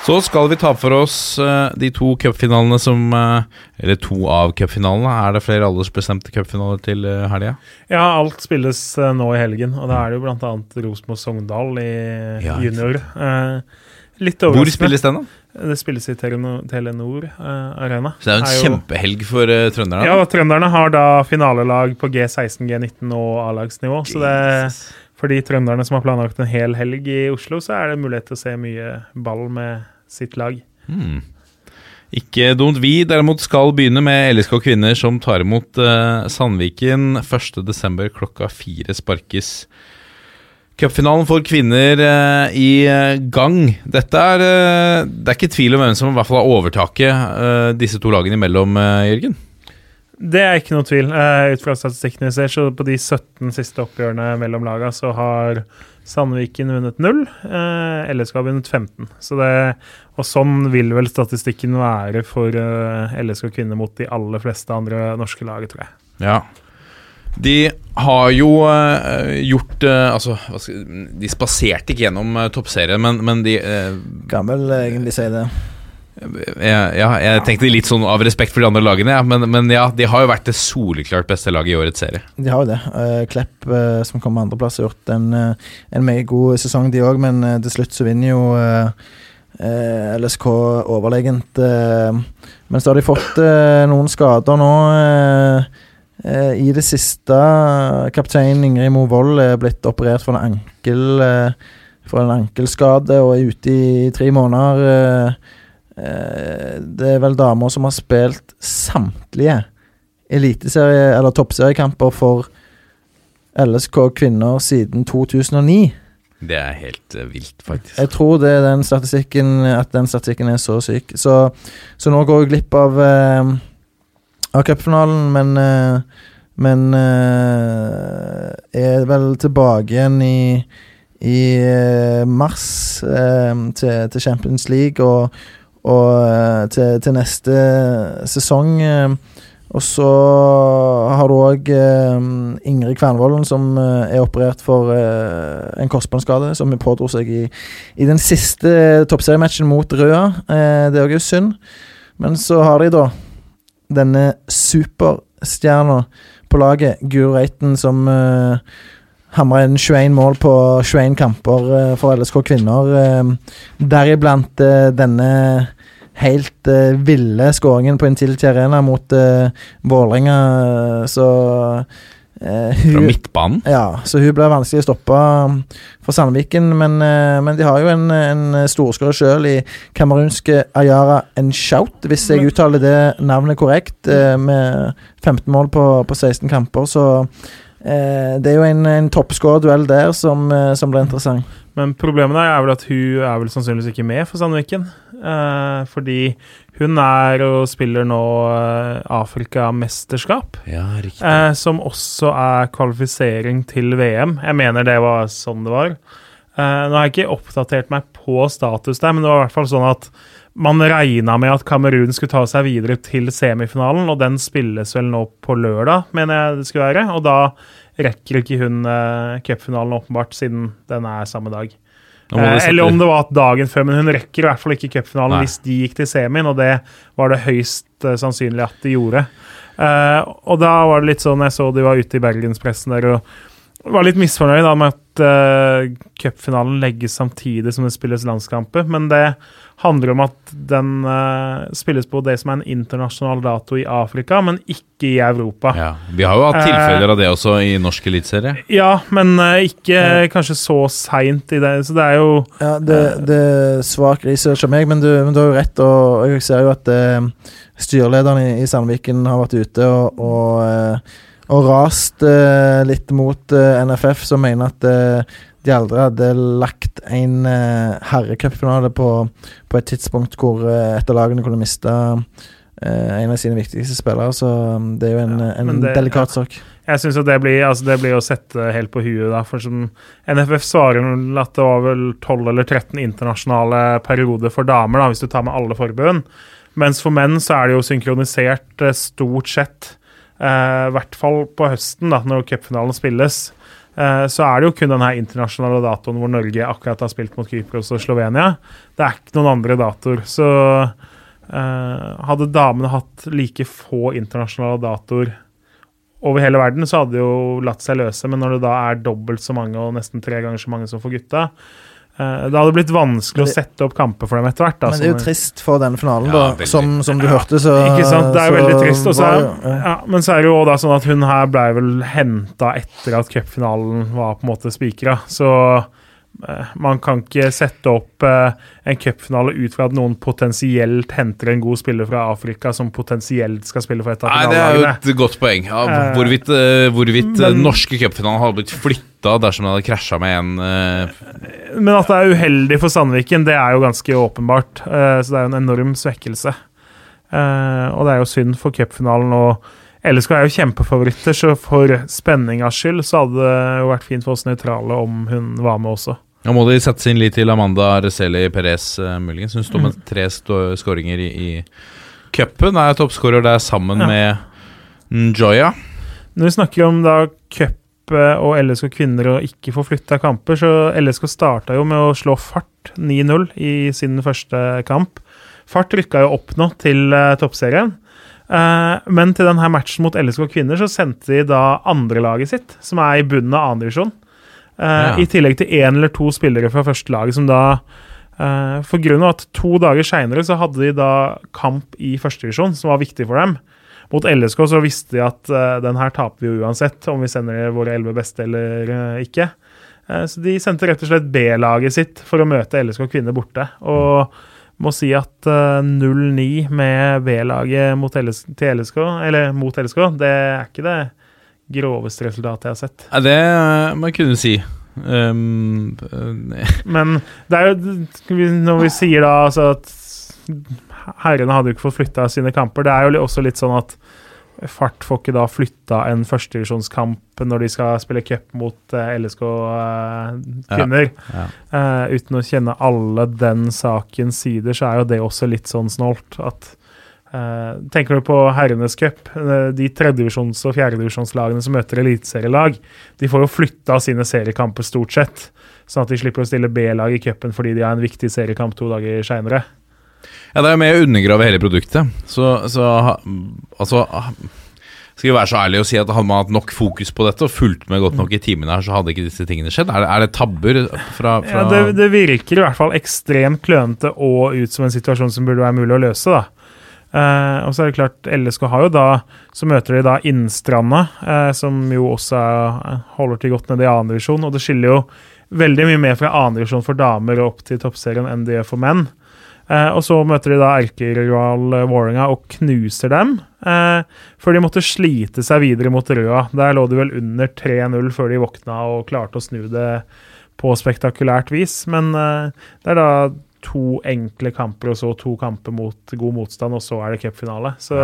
Så skal vi ta for oss eh, de to cupfinalene som eh, Eller to av cupfinalene. Er det flere aldersbestemte cupfinaler til uh, helga? Ja, alt spilles eh, nå i helgen, og da er det jo bl.a. Rosenborg-Sogndal i Ja, junior. Litt litt Hvor spilles den, da? Det spilles i Telenor, eh, Arena. Så det er jo en Er jo- kjempehelg for uh, trønderne. Ja, trønderne har da finalelag på G16, G19 og A-lagsnivå. Så det, for de trønderne som har planlagt en hel helg i Oslo, så er det mulighet til å se mye ball med sitt lag. Mm. Ikke dumt. Vi derimot skal begynne med LSK kvinner som tar imot eh, Sandviken 1.12. klokka fire sparkes. Cupfinalen for kvinner eh, i eh, gang. Dette er Det er ikke tvil om hvem som i hvert fall har overtaket disse to lagene imellom, Jørgen. Det er ikke noe tvil. Uh, ut fra statistikkene vi ser, så på de 17 siste oppgjørene mellom laga, så har Sandviken vunnet 0. Uh, LSK har vunnet 15. Så det, og sånn vil vel statistikken være for uh, LSK kvinner mot de aller fleste andre norske lag, tror jeg. Ja. De har jo uh, gjort eh, Altså, hva skal, de spaserte ikke gjennom uh, toppserien, men, men de eh, Kan vel egentlig si det. Ja, jeg tenkte litt sånn av respekt for de andre lagene, ja. men, men ja, de har jo vært det soleklart beste laget i årets serie. De har jo det. Eh, Klepp, eh, som kom på andreplass, har gjort en, eh, en meget god sesong, de òg. Men til slutt så vinner jo LSK overlegent. men så har de fått noen skader nå. I det siste Kaptein Ingrid Mo Wold er blitt operert for en ankel For en ankelskade og er ute i tre måneder. Eh, eh, det er vel damer som har spilt samtlige eliteserie- eller toppseriekamper for LSK kvinner siden 2009. Det er helt eh, vilt, faktisk. Jeg tror det er den statistikken at den statistikken er så syk. Så, så nå går jeg glipp av uh, av cupfinalen, men eh, men eh, er vel tilbake igjen i i eh, mars eh, til, til Champions League og, og eh, til, til neste sesong. eh, og så har du òg Ingrid Kvernvolden, som eh, er operert for eh, en korsbåndskade, som pådro seg i, i den siste toppseriematchen mot Røa. Eh, det er òg synd. Men så har de da denne superstjerna på laget, Guro Reiten, som uh, hamra inn 21 mål på 21 kamper eh, for LSK kvinner. eh, Deriblant eh, denne helt uh, ville skåringen på Intility Arena mot uh, Vålerenga. Så eh, Fra midtbanen. ja, så hun ble vanskelig å stoppe um, for Sandviken. Men, men de har jo en, en storskårer sjøl i kamerunske Ayara Enshout, hvis jeg uttaler det navnet korrekt, eh, med 15 mål på, på 16 kamper. Så eh, det er jo en, en toppskårerduell der som, som blir interessant. Men problemet er vel at hun er vel sannsynligvis ikke med for Sandviken. Eh, fordi hun er og spiller nå eh, Afrikamesterskap. Ja, riktig. Eh, som også er kvalifisering til VM. Jeg mener det var sånn det var. Eh, nå har jeg ikke oppdatert meg på status der, men det var i hvert fall sånn at man regna med at Kamerun skulle ta seg videre til semifinalen, og den spilles vel nå på lørdag, mener jeg det skulle være. Og da rekker ikke hun uh, cupfinalen, åpenbart, siden den er samme dag. Eh, eller om det var at dagen før, men hun rekker i hvert fall ikke cupfinalen hvis de gikk til semien, og det var det høyst uh, sannsynlig at de gjorde. Uh, og da var det litt sånn, jeg så de var ute i bergenspressen der og var litt misfornøyd da med at uh, cupfinalen legges samtidig som det spilles landskamper, men det handler om at den uh, spilles på det som er en internasjonal dato i Afrika, men ikke i Europa. Ja, Vi har jo hatt tilfeller av det også i norsk eliteserie. Ja, men uh, ikke kanskje så seint i det, så det er jo Ja, det, det er svak research av meg, men du, men du har jo rett. Og jeg ser jo at uh, styrelederen i, i Sandviken har vært ute og, og, eh, og rast eh, litt mot eh, NFF, som mener at eh, de aldri hadde lagt en uh, herrecupfinale på, på et tidspunkt hvor uh, et av lagene kunne miste uh, en av sine viktigste spillere. Så um, det er jo en, Ja, en det- delikat ja. sak. Jeg syns det blir altså det blir å sette helt på huet, da. For som NFF svarer vel at det var vel 12 eller 13 internasjonale perioder for damer, da, hvis du tar med alle forbund. Mens for menn så er det jo synkronisert stort sett. I hvert fall på høsten, da, når cupfinalen spilles. Eh, så er det jo kun den her internasjonale datoen hvor Norge akkurat har spilt mot Kypros og Slovenia. Det er ikke noen andre datoer. Så uh, hadde damene hatt like få internasjonale datoer over hele verden, så hadde det jo latt seg løse. Men når det da er dobbelt så mange og nesten tre ganger så mange som for gutta, det hadde blitt vanskelig å sette opp kamper for dem etter hvert. Da, Men det er jo som- trist for denne finalen, Ja, da. Som, som du Ja, hørte, så Ikke sant? Det er jo veldig trist. Også, var ja. ja, men så er det jo da sånn at hun her ble vel henta etter at cupfinalen var på en måte spikra. Så eh, man kan ikke sette opp eh, en cupfinale ut fra at noen potensielt henter en god spiller fra Afrika som potensielt skal spille for et av Nei, det er jo et godt poeng. Ja, Eh, hvorvidt eh, hvorvidt eh, men- norske cupfinaler hadde blitt flytta dersom den hadde krasja med en eh, Men at det er uheldig for Sandviken, det er jo ganske åpenbart. Eh, så det er jo en enorm svekkelse. Eh, og det er jo synd for cupfinalen. Og LSK er jo kjempefavoritter, så for spenningas skyld så hadde det jo vært fint for oss nøytrale om hun var med også. Nå må de sette inn litt til Amanda Arceli Perez, uh, muligens. Hun står med tre stå- skåringer i, i cupen. Er toppskårer der sammen Ja. med Njoya. Når vi snakker om da cup eh, og LSK kvinner og ikke få flytta kamper, så LSK starta jo med å slå Fart 9-0 i sin første kamp. Fart rykka jo opp nå til uh, toppserien. Uh, men til denne matchen mot LSK kvinner så sendte de da andrelaget sitt, som er i bunnen av andredivisjon. Uh, Ja. I tillegg til én eller to spillere fra første lag som da uh, For grunn av at to dager seinere så hadde de da kamp i førstedivisjon, som var viktig for dem. Mot LSK så visste de at uh, den her taper vi jo uansett, om vi sender våre elleve beste eller uh, ikke. Eh, så de sendte rett og slett B-laget sitt for å møte LSK kvinner borte. Og må si at eh, 0-9 med B-laget mot LSK, eller mot LSK, det er ikke det groveste resultatet jeg har sett. Ja, det uh, må jeg kunne si. Um, eh, [laughs] Men det er jo Når vi sier da altså at herrene hadde jo ikke fått flytta sine kamper, det er jo også litt sånn at Fart får ikke da flytta en førstedivisjonskamp når de skal spille cup mot eh, LSK eh, kvinner. Ja. Eh, uten å kjenne alle den sakens sider, så er jo det også litt sånn snålt at eh, Tenker du på herrenes cup, uh, de tredjedivisjons- og fjerdedivisjonslagene som møter eliteserielag, de får jo flytta sine seriekamper stort sett, sånn at de slipper å stille B-lag i cupen fordi de har en viktig seriekamp to dager seinere. Ja, det er jo med å undergrave hele produktet. Så, så Altså Skal vi være så ærlige og si at hadde man hatt nok fokus på dette og fulgt med godt nok i timene her, så hadde ikke disse tingene skjedd? Er det, er det tabber fra, fra Ja, det, det virker i hvert fall ekstremt klønete og ut som en situasjon som burde være mulig å løse. da. Eh, og så er det klart, LSK har jo da Så møter de da Innstranda, eh, som jo også er, holder til godt nede i annendivisjon. Og det skiller jo veldig mye mer fra annendivisjon for damer og opp til toppserien enn det gjør for menn. Eh, og så møter de da erkerival eh, Vålerenga og knuser dem. Eh, før de måtte slite seg videre mot Røa. Der lå de vel under 3-0 før de våkna og klarte å snu det på spektakulært vis. Men eh, det er da to enkle kamper, og så to kamper mot god motstand, og så er det cupfinale. Så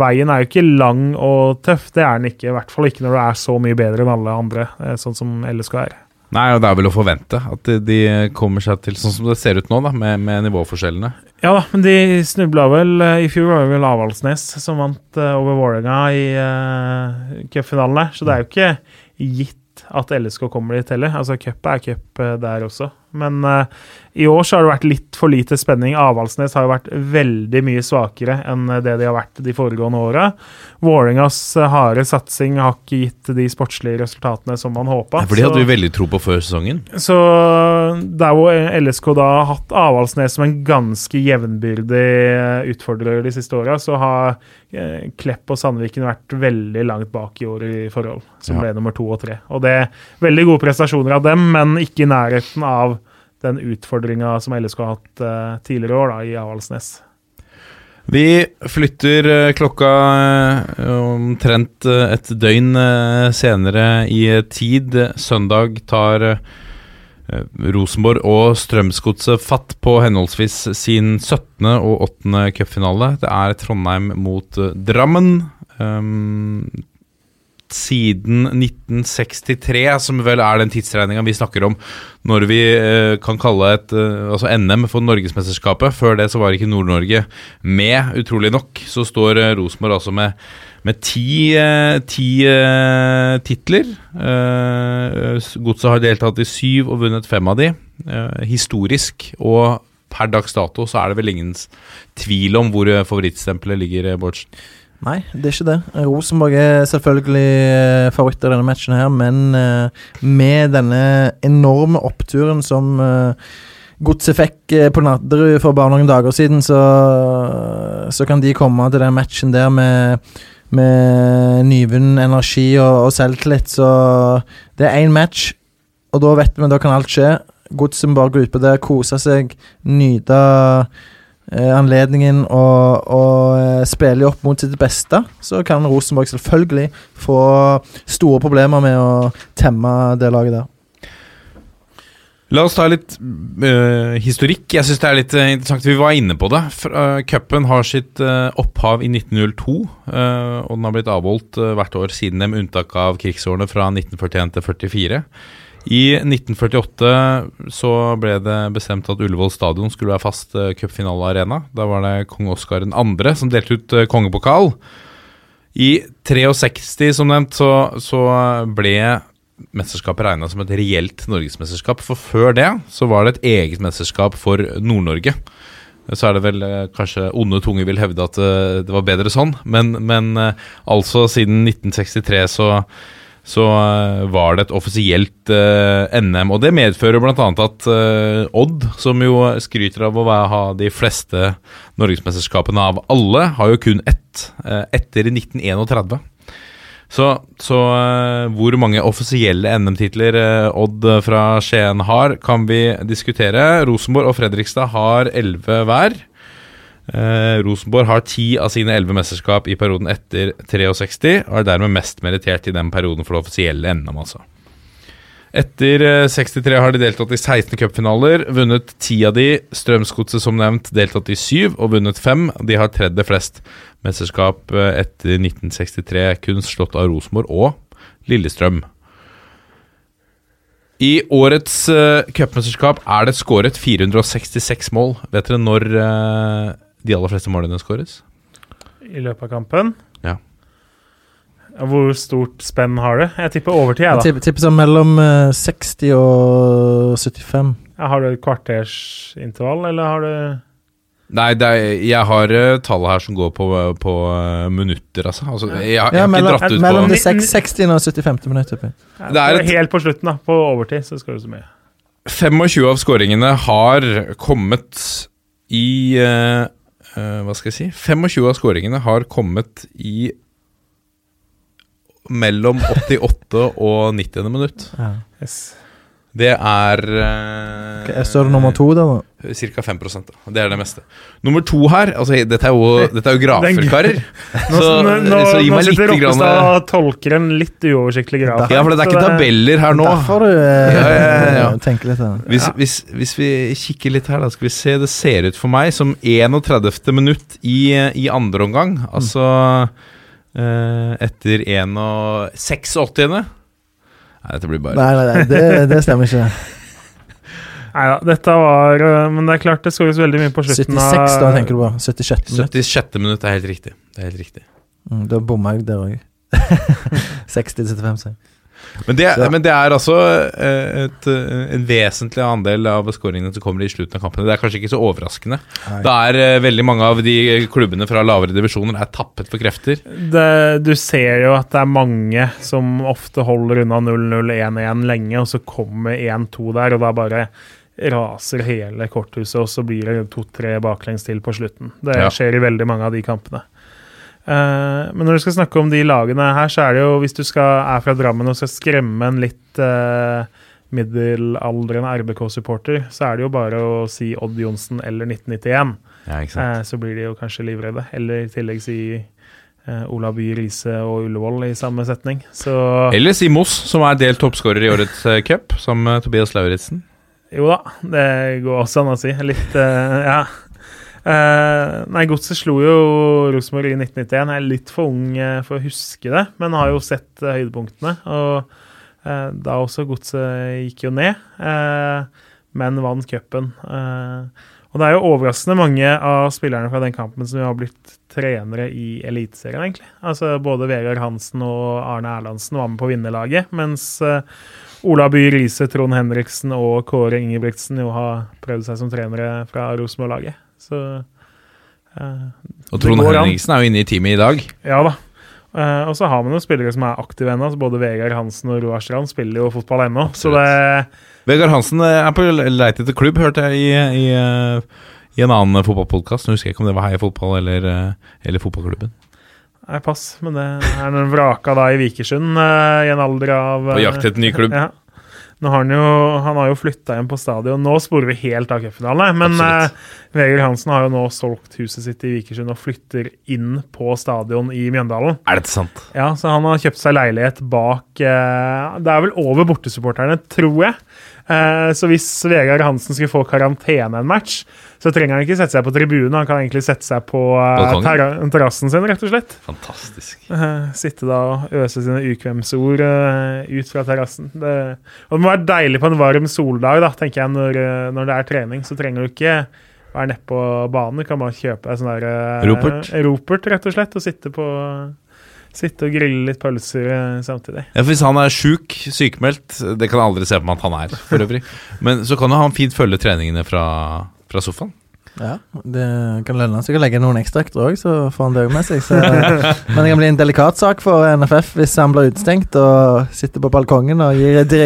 veien er jo ikke lang og tøff. Det er den ikke. I hvert fall ikke når du er så mye bedre enn alle andre, eh, sånn som LSK er. Nei, og det er vel å forvente at de, de kommer seg til sånn som det ser ut nå, da, med, med nivåforskjellene. Ja da, men de snubla vel eh, I fjor var det vel Avaldsnes som vant eh, over Vålerenga i uh, cupfinalen der, så det er jo ikke gitt at LSK kommer dit heller. Altså, cup er cup der også. Men eh, i år så har det vært litt for lite spenning. Avaldsnes har jo vært veldig mye svakere enn eh, det de har vært de foregående åra. Vålerengas eh, harde satsing har ikke gitt de sportslige resultatene som man håpa. For de hadde vi veldig tro på før sesongen. Så der hvor LSK da har hatt Avaldsnes som en ganske jevnbyrdig eh, utfordrer de siste åra, så har eh, Klepp og Sandviken vært veldig langt bak i år i forhold, som Ja. ble nummer to og tre. Og det er veldig gode prestasjoner av dem, men ikke i nærheten av den utfordringa som LSK har hatt uh, tidligere år da, i Avaldsnes. Vi flytter eh, klokka eh, omtrent et døgn senere i tid. Søndag tar Rosenborg og Strømsgodset fatt på henholdsvis sin 17. og 8. cupfinale. Det er Trondheim mot Drammen. Um, siden 1963, som vel er den tidsregninga vi snakker om når vi eh, kan kalle et eh, altså NM for Norgesmesterskapet. Før det så var ikke Nord-Norge med, utrolig nok. Så står eh, Rosenborg altså med, med ti, ti titler. Eh, Godset har deltatt i syv og vunnet fem av de. Historisk. Og per dags dato så er det vel ingen tvil om hvor favorittstempelet ligger, Bårdsen. Nei, det er ikke det. Rosenborg er selvfølgelig eh, favoritter i denne matchen her, men eh, med denne enorme oppturen som eh, Godset fikk på Nadderud for bare noen dager siden, så, så kan de komme til den matchen der med med nyvunnen energi og, og selvtillit, så det er én match, og da vet vi da kan alt skje. Godset må bare gå ut på der, kose seg, nyte eh, anledningen og, og eh, spille opp mot sitt beste, så kan Rosenborg selvfølgelig få store problemer med å temme det laget der. La oss ta litt uh, historikk. Jeg syns det er litt eh, interessant. Vi var inne på det. Eh, Cupen har sitt uh, opphav i 1902, uh, og den har blitt avholdt eh, hvert år siden dem, unntak av krigsårene fra 1941 til 44. I 1948 så ble det bestemt at Ullevål stadion skulle være fast uh, cupfinalearena. Da var det kong Oskar 2. som delte ut eh, kongepokal. I 63, som nevnt, så, så ble mesterskapet regna som et reelt norgesmesterskap. For før det så var det et eget mesterskap for Nord-Norge. Så er det vel eh, kanskje onde tunger vil hevde at eh, det var bedre sånn, men, men eh, altså siden 1963 så så eh, var det et offisielt uh, NM, og det medfører bl.a. at uh, Odd, som jo skryter av å ha de fleste norgesmesterskapene av alle, har jo kun ett, uh, etter 1931. Så, så eh, hvor mange offisielle NM-titler eh, Odd fra Skien har, kan vi diskutere. Rosenborg og Fredrikstad har elleve hver. Eh, Rosenborg har ti av sine elleve mesterskap i perioden etter 63, og er dermed mest merittert i den perioden for det offisielle NM, altså. Etter eh, 63 har de deltatt i 16 cupfinaler, vunnet 10 av de. Strømsgodset, som nevnt, deltatt i 7 og vunnet 5. De har tredje flest mesterskap eh, etter 1963, kun slått av Rosenborg og Lillestrøm. I årets uh, cupmesterskap er det skåret 466 mål. Vet dere når eh, de aller fleste målene skåres? I løpet av kampen. Ja. Ja, Hvor stort spenn har det? Jeg tipper overtid, jeg, Jeg da. tipper, tipper sånn mellom eh, 60 og 75. Ja, Har du et kvartersintervall, eller har du Nei, det er, jeg har uh, tallet her som går på, på eh, minutter, altså. altså jeg, har- jeg Ja, har mellom, ikke dratt ut mellom på Mellom de 60. og 75. minutter. jeg. ja, Det er et- Helt på slutten, da. På overtid, så skal du så mye. 25 av skåringene har kommet i eh, eh, Hva skal jeg si? 25 av skåringene har kommet i mellom 88 og 90. minutt. Ja. Yes. Det er uh, Ok, Så er det nummer to, da? da? Ca. 5 da. Det er det meste. Nummer to her altså, Dette er jo, dette er jo grafer, karer. Nå, Så, nå, nå, så gi nå meg sitter litt grann, Roppestad og tolker en litt uoversiktlig graf. Ja, for det er ikke tabeller her nå. Derfor du eh, Ja, ja, ja, ja. [laughs] tenker litt. Hvis, hvis, hvis vi kikker litt her, da skal vi se. Det ser ut for meg som 31. minutt i, i andre omgang. Altså mm. etter 1 og 86. Nei, dette blir bare Nei, nei, nei det, det stemmer ikke. [laughs] Neida, dette var øh, Men det er klart det skåres veldig mye på slutten 76, da, tenker du på. 76 minutt. 76. minutt er helt riktig. Det er helt riktig. Mm, da bomma jeg der òg. 60-75, sier jeg. Men det, men det er altså eh, et, eh, en vesentlig andel av skåringene som kommer i slutten av kampene. Det er kanskje ikke så overraskende. Nei. Det er eh, veldig mange av de klubbene fra lavere divisjoner er tappet for krefter. det, Du ser jo at det er mange som ofte holder unna 0-0-1-1 lenge, og så kommer 1-2 der, og da bare raser hele korthuset, og så blir det to-tre baklengs til på slutten. Det Ja. skjer i veldig mange av de kampene. Eh, men når du skal snakke om de lagene her, så er det jo, hvis du skal, er fra Drammen og skal skremme en litt uh, middelaldrende RBK-supporter, så er det jo bare å si Odd Johnsen eller 1991. Ja, Eh, så blir de jo kanskje livredde. Eller i tillegg si eh, Ola By Riise og Ullevål i samme setning. Så Eller si Moss, som er delt toppskårer i årets eh, cup, som Tobias Lauritzen. jo da, det går også an å si. Litt eh, Ja. Eh, nei, Godset slo jo Rosenborg i 1991. Jeg er litt for ung eh, for å huske det, men har jo sett eh, høydepunktene. Og da også Godset gikk jo ned, men vant cupen. Og det er jo overraskende mange av spillerne fra den kampen som har blitt trenere i Eliteserien, egentlig. Altså både Vegard Hansen og Arne Erlandsen var med på vinnerlaget, mens Ola By Riise, Trond Henriksen og Kåre Ingebrigtsen jo har prøvd seg som trenere fra Rosenborg-laget. Så eh, Og Trond. Henriksen er jo inne i teamet i dag. ja da. Eh, og så har man jo spillere som er aktive ennå. Både Vegard Hansen og Roar Strand spiller jo fotball ennå. Så det Vegard Hansen eh, er på leit etter klubb, hørte jeg i, i, i en annen fotballpodkast. Nå husker jeg ikke om det var Heia Fotball eller, eller fotballklubben. Nei, pass. Men det er den vraka da i Vikersund i en alder av På jakt etter ny klubb. Ja. Nå har han, jo, han har jo flytta hjem på stadion. Nå sporer vi helt av cupfinalen, men eh, Vegard Hansen har jo nå solgt huset sitt i Vikersund og flytter inn på stadion i Mjøndalen. Er dette sant? Ja, så han har kjøpt seg leilighet bak eh, Det er vel over bortesupporterne, tror jeg. Eh, så hvis Vegard Hansen skulle få karantene en match, så trenger han ikke sette seg på tribunen. Han kan egentlig sette seg på eh, terrassen sin, rett og slett. Fantastisk. Eh, sitte da og øse sine ukvemsord ut fra terrassen. Det, og det må være deilig på en varm soldag, da, tenker jeg, når, når det er trening. Så trenger du ikke være nede på banen. Du kan bare kjøpe deg sånn der Ropert? ropert, rett og slett, og sitte på Sitte og grille litt pølser eh, samtidig. Ja, for Hvis han er sjuk, sykemeldt, det kan jeg aldri se på meg at han er, for øvrig. [laughs] Men så kan jo han fint følge treningene fra, fra sofaen. Ja, det kan lønne seg å legge noen ekstraøkter òg, så får han det òg med seg. Så, [laughs] men det kan bli en delikat sak for NFF hvis han blir utestengt og sitter på balkongen og gir di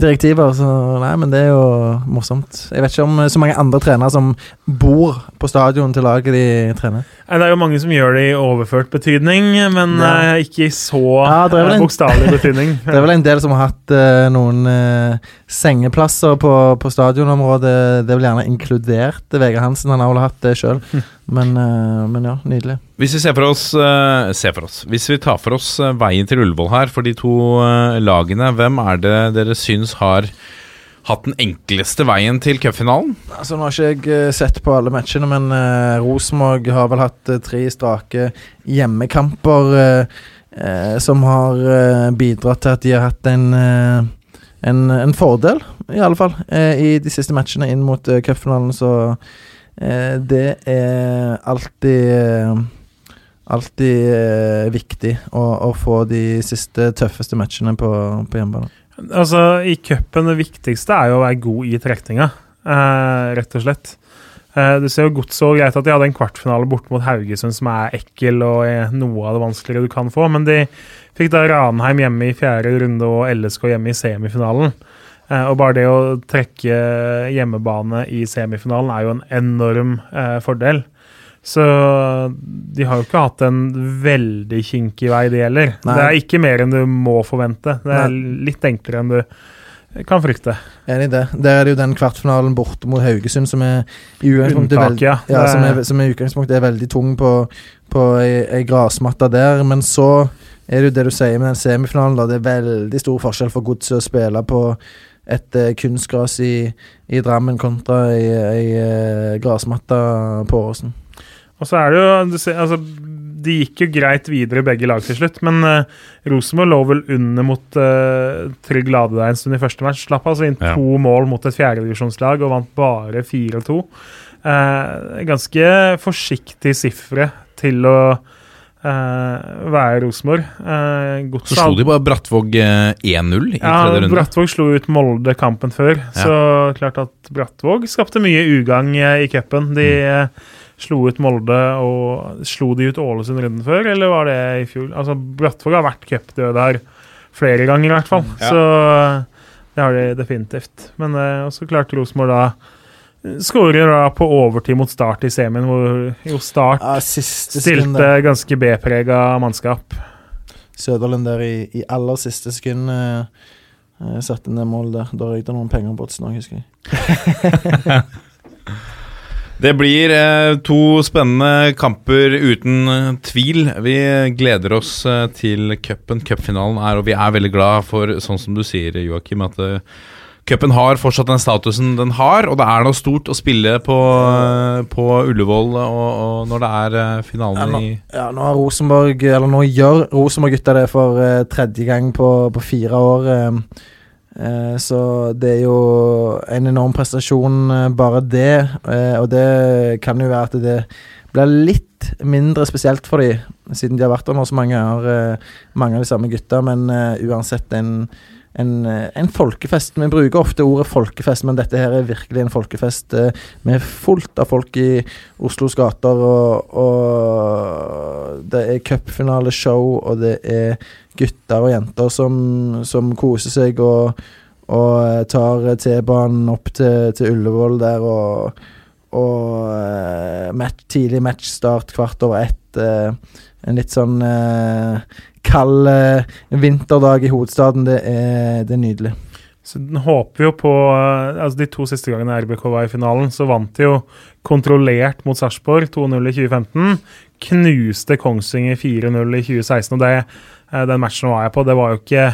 direktiver. Så nei, men det er jo morsomt. Jeg vet ikke om så mange andre trenere som bor på stadion til laget de trener. Nei, Det er jo mange som gjør det i overført betydning, men Ja. eh, ikke i så Ja, eh, en- bokstavelig [laughs] betydning. Det er vel en del som har hatt uh, noen uh, sengeplasser på, på stadionområdet. Det er vel gjerne inkludert Vegard Hansen. Han har vel hatt det sjøl. Men, uh, men ja, nydelig. Hvis vi ser for oss, ser for oss Hvis vi tar for oss veien til Ullevål her for de to lagene, hvem er det dere syns har hatt den enkleste veien til cupfinalen? Altså, nå har ikke jeg eh, sett på alle matchene, men uh, Rosenborg har vel hatt uh, tre strake hjemmekamper uh, som har bidratt til at de har hatt en, en, en fordel, i alle fall, i de siste matchene inn mot uh, cupfinalen. Så det er alltid Alltid viktig å, å få de siste tøffeste matchene på, på hjemmebane. Altså, I cupen det viktigste er jo å være god i trekninga, eh, rett og slett. Eh, du ser jo godt så greit at de hadde en kvartfinale bort mot Haugesund som er ekkel og er noe av det vanskeligere du kan få, men de fikk da Ranheim hjemme i fjerde runde og LSK hjemme i semifinalen. Eh, og bare det å trekke hjemmebane i semifinalen er jo en enorm eh, fordel. Så de har jo ikke hatt en veldig kinkig vei, det gjelder. Nei. Det er ikke mer enn du må forvente. Det er litt enklere enn du kan frykte. Enig i det. Der er det jo den kvartfinalen borte mot Haugesund som er i utgangspunktet Unntak, ja. ja, som, er, som er utgangspunktet er veldig tung på, på ei, ei grasmatte der. Men så er det jo det du sier med den semifinalen. da Det er veldig stor forskjell for godset å spille på et eh, kunstgras i, i Drammen kontra ei, ei eh, grasmatte på Åråsen. Og så er det jo du ser, altså, De gikk jo greit videre, begge lag til slutt, men uh, Rosenborg lå vel under mot uh, Trygg Lade der en stund i første match. Slapp altså inn Ja. to mål mot et fjerdedivisjonslag og vant bare 4-2. Uh, ganske forsiktig sifre til å Uh, være Rosenborg. Uh, Så slo de bare Brattvåg uh, 1-0 i ja, tredje runde. Brattvåg slo ut Molde kampen før, så klart at Brattvåg skapte mye ugagn eh, i cupen. De Mm. Eh, slo ut Molde og Slo de ut Ålesund runden før, eller var det i fjor? Altså, Brattvåg har vært cupdøde her flere ganger, i hvert fall. Ja. Så eh, det har de definitivt. Men eh, også klarte Rosenborg da Skårer da på overtid mot Start i semien, hvor jo Start Ja, stilte ganske B-prega mannskap. Søderlund der i, i aller siste sekund eh, eh, satte ned mål der. Da røyk det noen penger på oddsen òg, husker jeg. [laughs] Det blir eh, to spennende kamper uten eh, tvil. Vi gleder oss eh, til cupen. Cupfinalen er, og vi er veldig glad for, sånn som du sier, Joakim, at cupen har fortsatt den statusen den har, og det er noe stort å spille på, på Ullevål og, og når det er finalen Ja, i ja, nå har Rosenborg Eller nå gjør Rosenborg-gutta det for tredje gang på, på fire år. eh, så det er jo en enorm prestasjon, eh, bare det. eh, og det kan jo være at det blir litt mindre spesielt for dem, siden de har vært der nå så mange eh, mange av de samme gutta. Men eh, uansett en, en, eh, en folkefest. Vi bruker ofte ordet folkefest, men dette her er virkelig en folkefest. Vi med fullt av folk i Oslos gater, og, og det er cupfinaleshow, og det er gutter og jenter som, som koser seg og, og eh, tar T-banen opp til, til Ullevål der og, og eh, match, tidlig matchstart kvart over ett. eh, en litt sånn kald vinterdag i hovedstaden. Det er, det er nydelig. Så den håper jo på altså De to siste gangene RBK var i finalen, så vant de jo kontrollert mot Sarpsborg 2-0 i 2015. Knuste Kongsvinger 4-0 i 2016. og det, Den matchen var jeg på. Det var jo ikke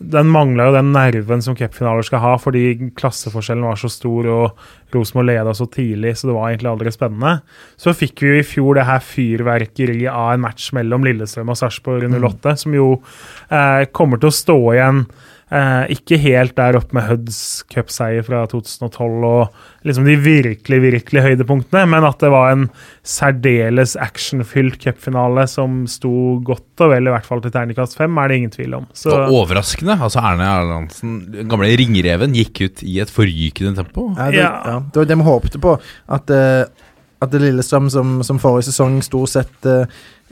Den mangla jo den nerven som cupfinaler skal ha, fordi klasseforskjellen var så stor og Rosenborg leda så tidlig, så det var egentlig aldri spennende. Så fikk vi i fjor det her fyrverkeriet av en match mellom Lillestrøm og Sarpsborg 08, som jo eh, kommer til å stå igjen Eh, ikke helt der oppe med Huds cupseier fra 2012 og liksom de virkelig, virkelig høydepunktene, men at det var en særdeles actionfylt cupfinale som sto godt og vel, i hvert fall til terningkast fem, er det ingen tvil om. Så var overraskende. altså Erne Erlandsen, den gamle ringreven, gikk ut i et forrykende tempo. Ja, det, Ja. ja. det var det vi håpte på. At, uh, at Lillestrøm, som, som forrige sesong stort sett uh,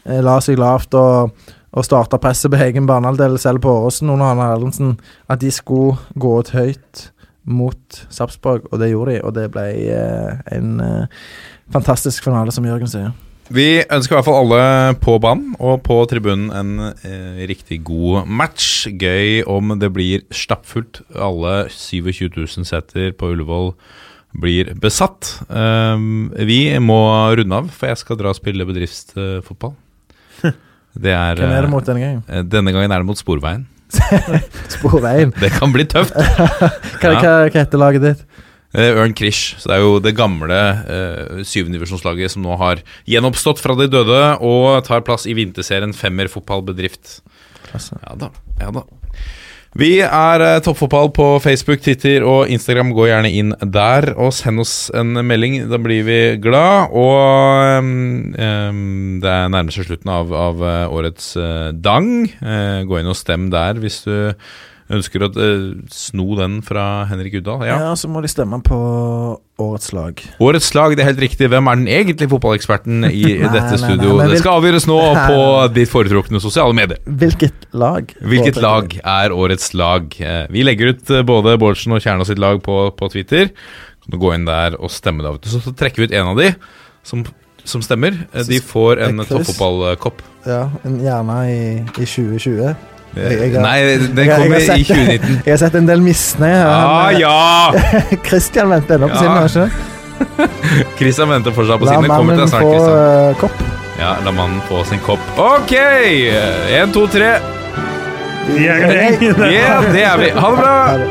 la seg lavt og, og starta presset på egen banehalvdel, selv på Åråsen under Arne Erlendsen, at de skulle gå ut høyt mot Sarpsborg, og det gjorde de. Og det ble eh, en eh, fantastisk finale, som Jørgen sier. Vi ønsker i hvert fall alle på banen og på tribunen en eh, riktig god match. Gøy om det blir stappfullt. Alle 27 000 seter på Ullevål blir besatt. Um, vi må runde av, for jeg skal dra og spille bedriftsfotball. Det er, Hvem er det mot denne gangen? eh, Denne gangen er det mot Sporveien. [laughs] Sporveien. Det kan bli tøft. [laughs] Hva, Ja. hva, heter laget ditt? Eh, Ørn Krish. Så det er jo det gamle uh, syvendivisjonslaget som nå har gjenoppstått fra de døde og tar plass i vinterserien Femmer fotballbedrift. Klasse. Ja da. ja da Vi er eh, Toppfotball på Facebook, Titter og Instagram. Gå gjerne inn der og send oss en melding. Da blir vi glad. Og um, det er nærmer seg slutten av, av eh, årets uh, Dang. Uh, gå inn og stem der hvis du ønsker å eh, sno den fra Henrik Uddal. Ja. Ja. så må de stemme på årets lag. Årets lag, det er helt riktig. Hvem er den egentlige fotballeksperten i [laughs] Nei, dette studio? nei, men det skal avgjøres nå [laughs] på ditt foretrukne sosiale medier. Hvilket lag? Hvilket lag er årets lag? Eh, Vi legger ut eh, både Bårdsen og Kjerna sitt lag på, på Twitter. Kan du gå inn der og stemme deg. Så, så trekker vi ut en av de som, som stemmer. De får en toppfotballkopp. Ja, gjerne i, i 2020. Jeg- har- Nei, den Jeg- jeg har kommer i 2019. [laughs] Jeg har sett en del misnøye. Ah, ja! eh, [laughs] Christian venter ennå på Ja. sin, kanskje? [laughs] Christian venter fortsatt på La sin. La kommer til mannen deg snart, få Christian. eh, kopp. Ja, la mannen få sin kopp. Ok! Én, to, tre. Vi er en gjeng. Ja, det er vi. Ha det bra! Ha det.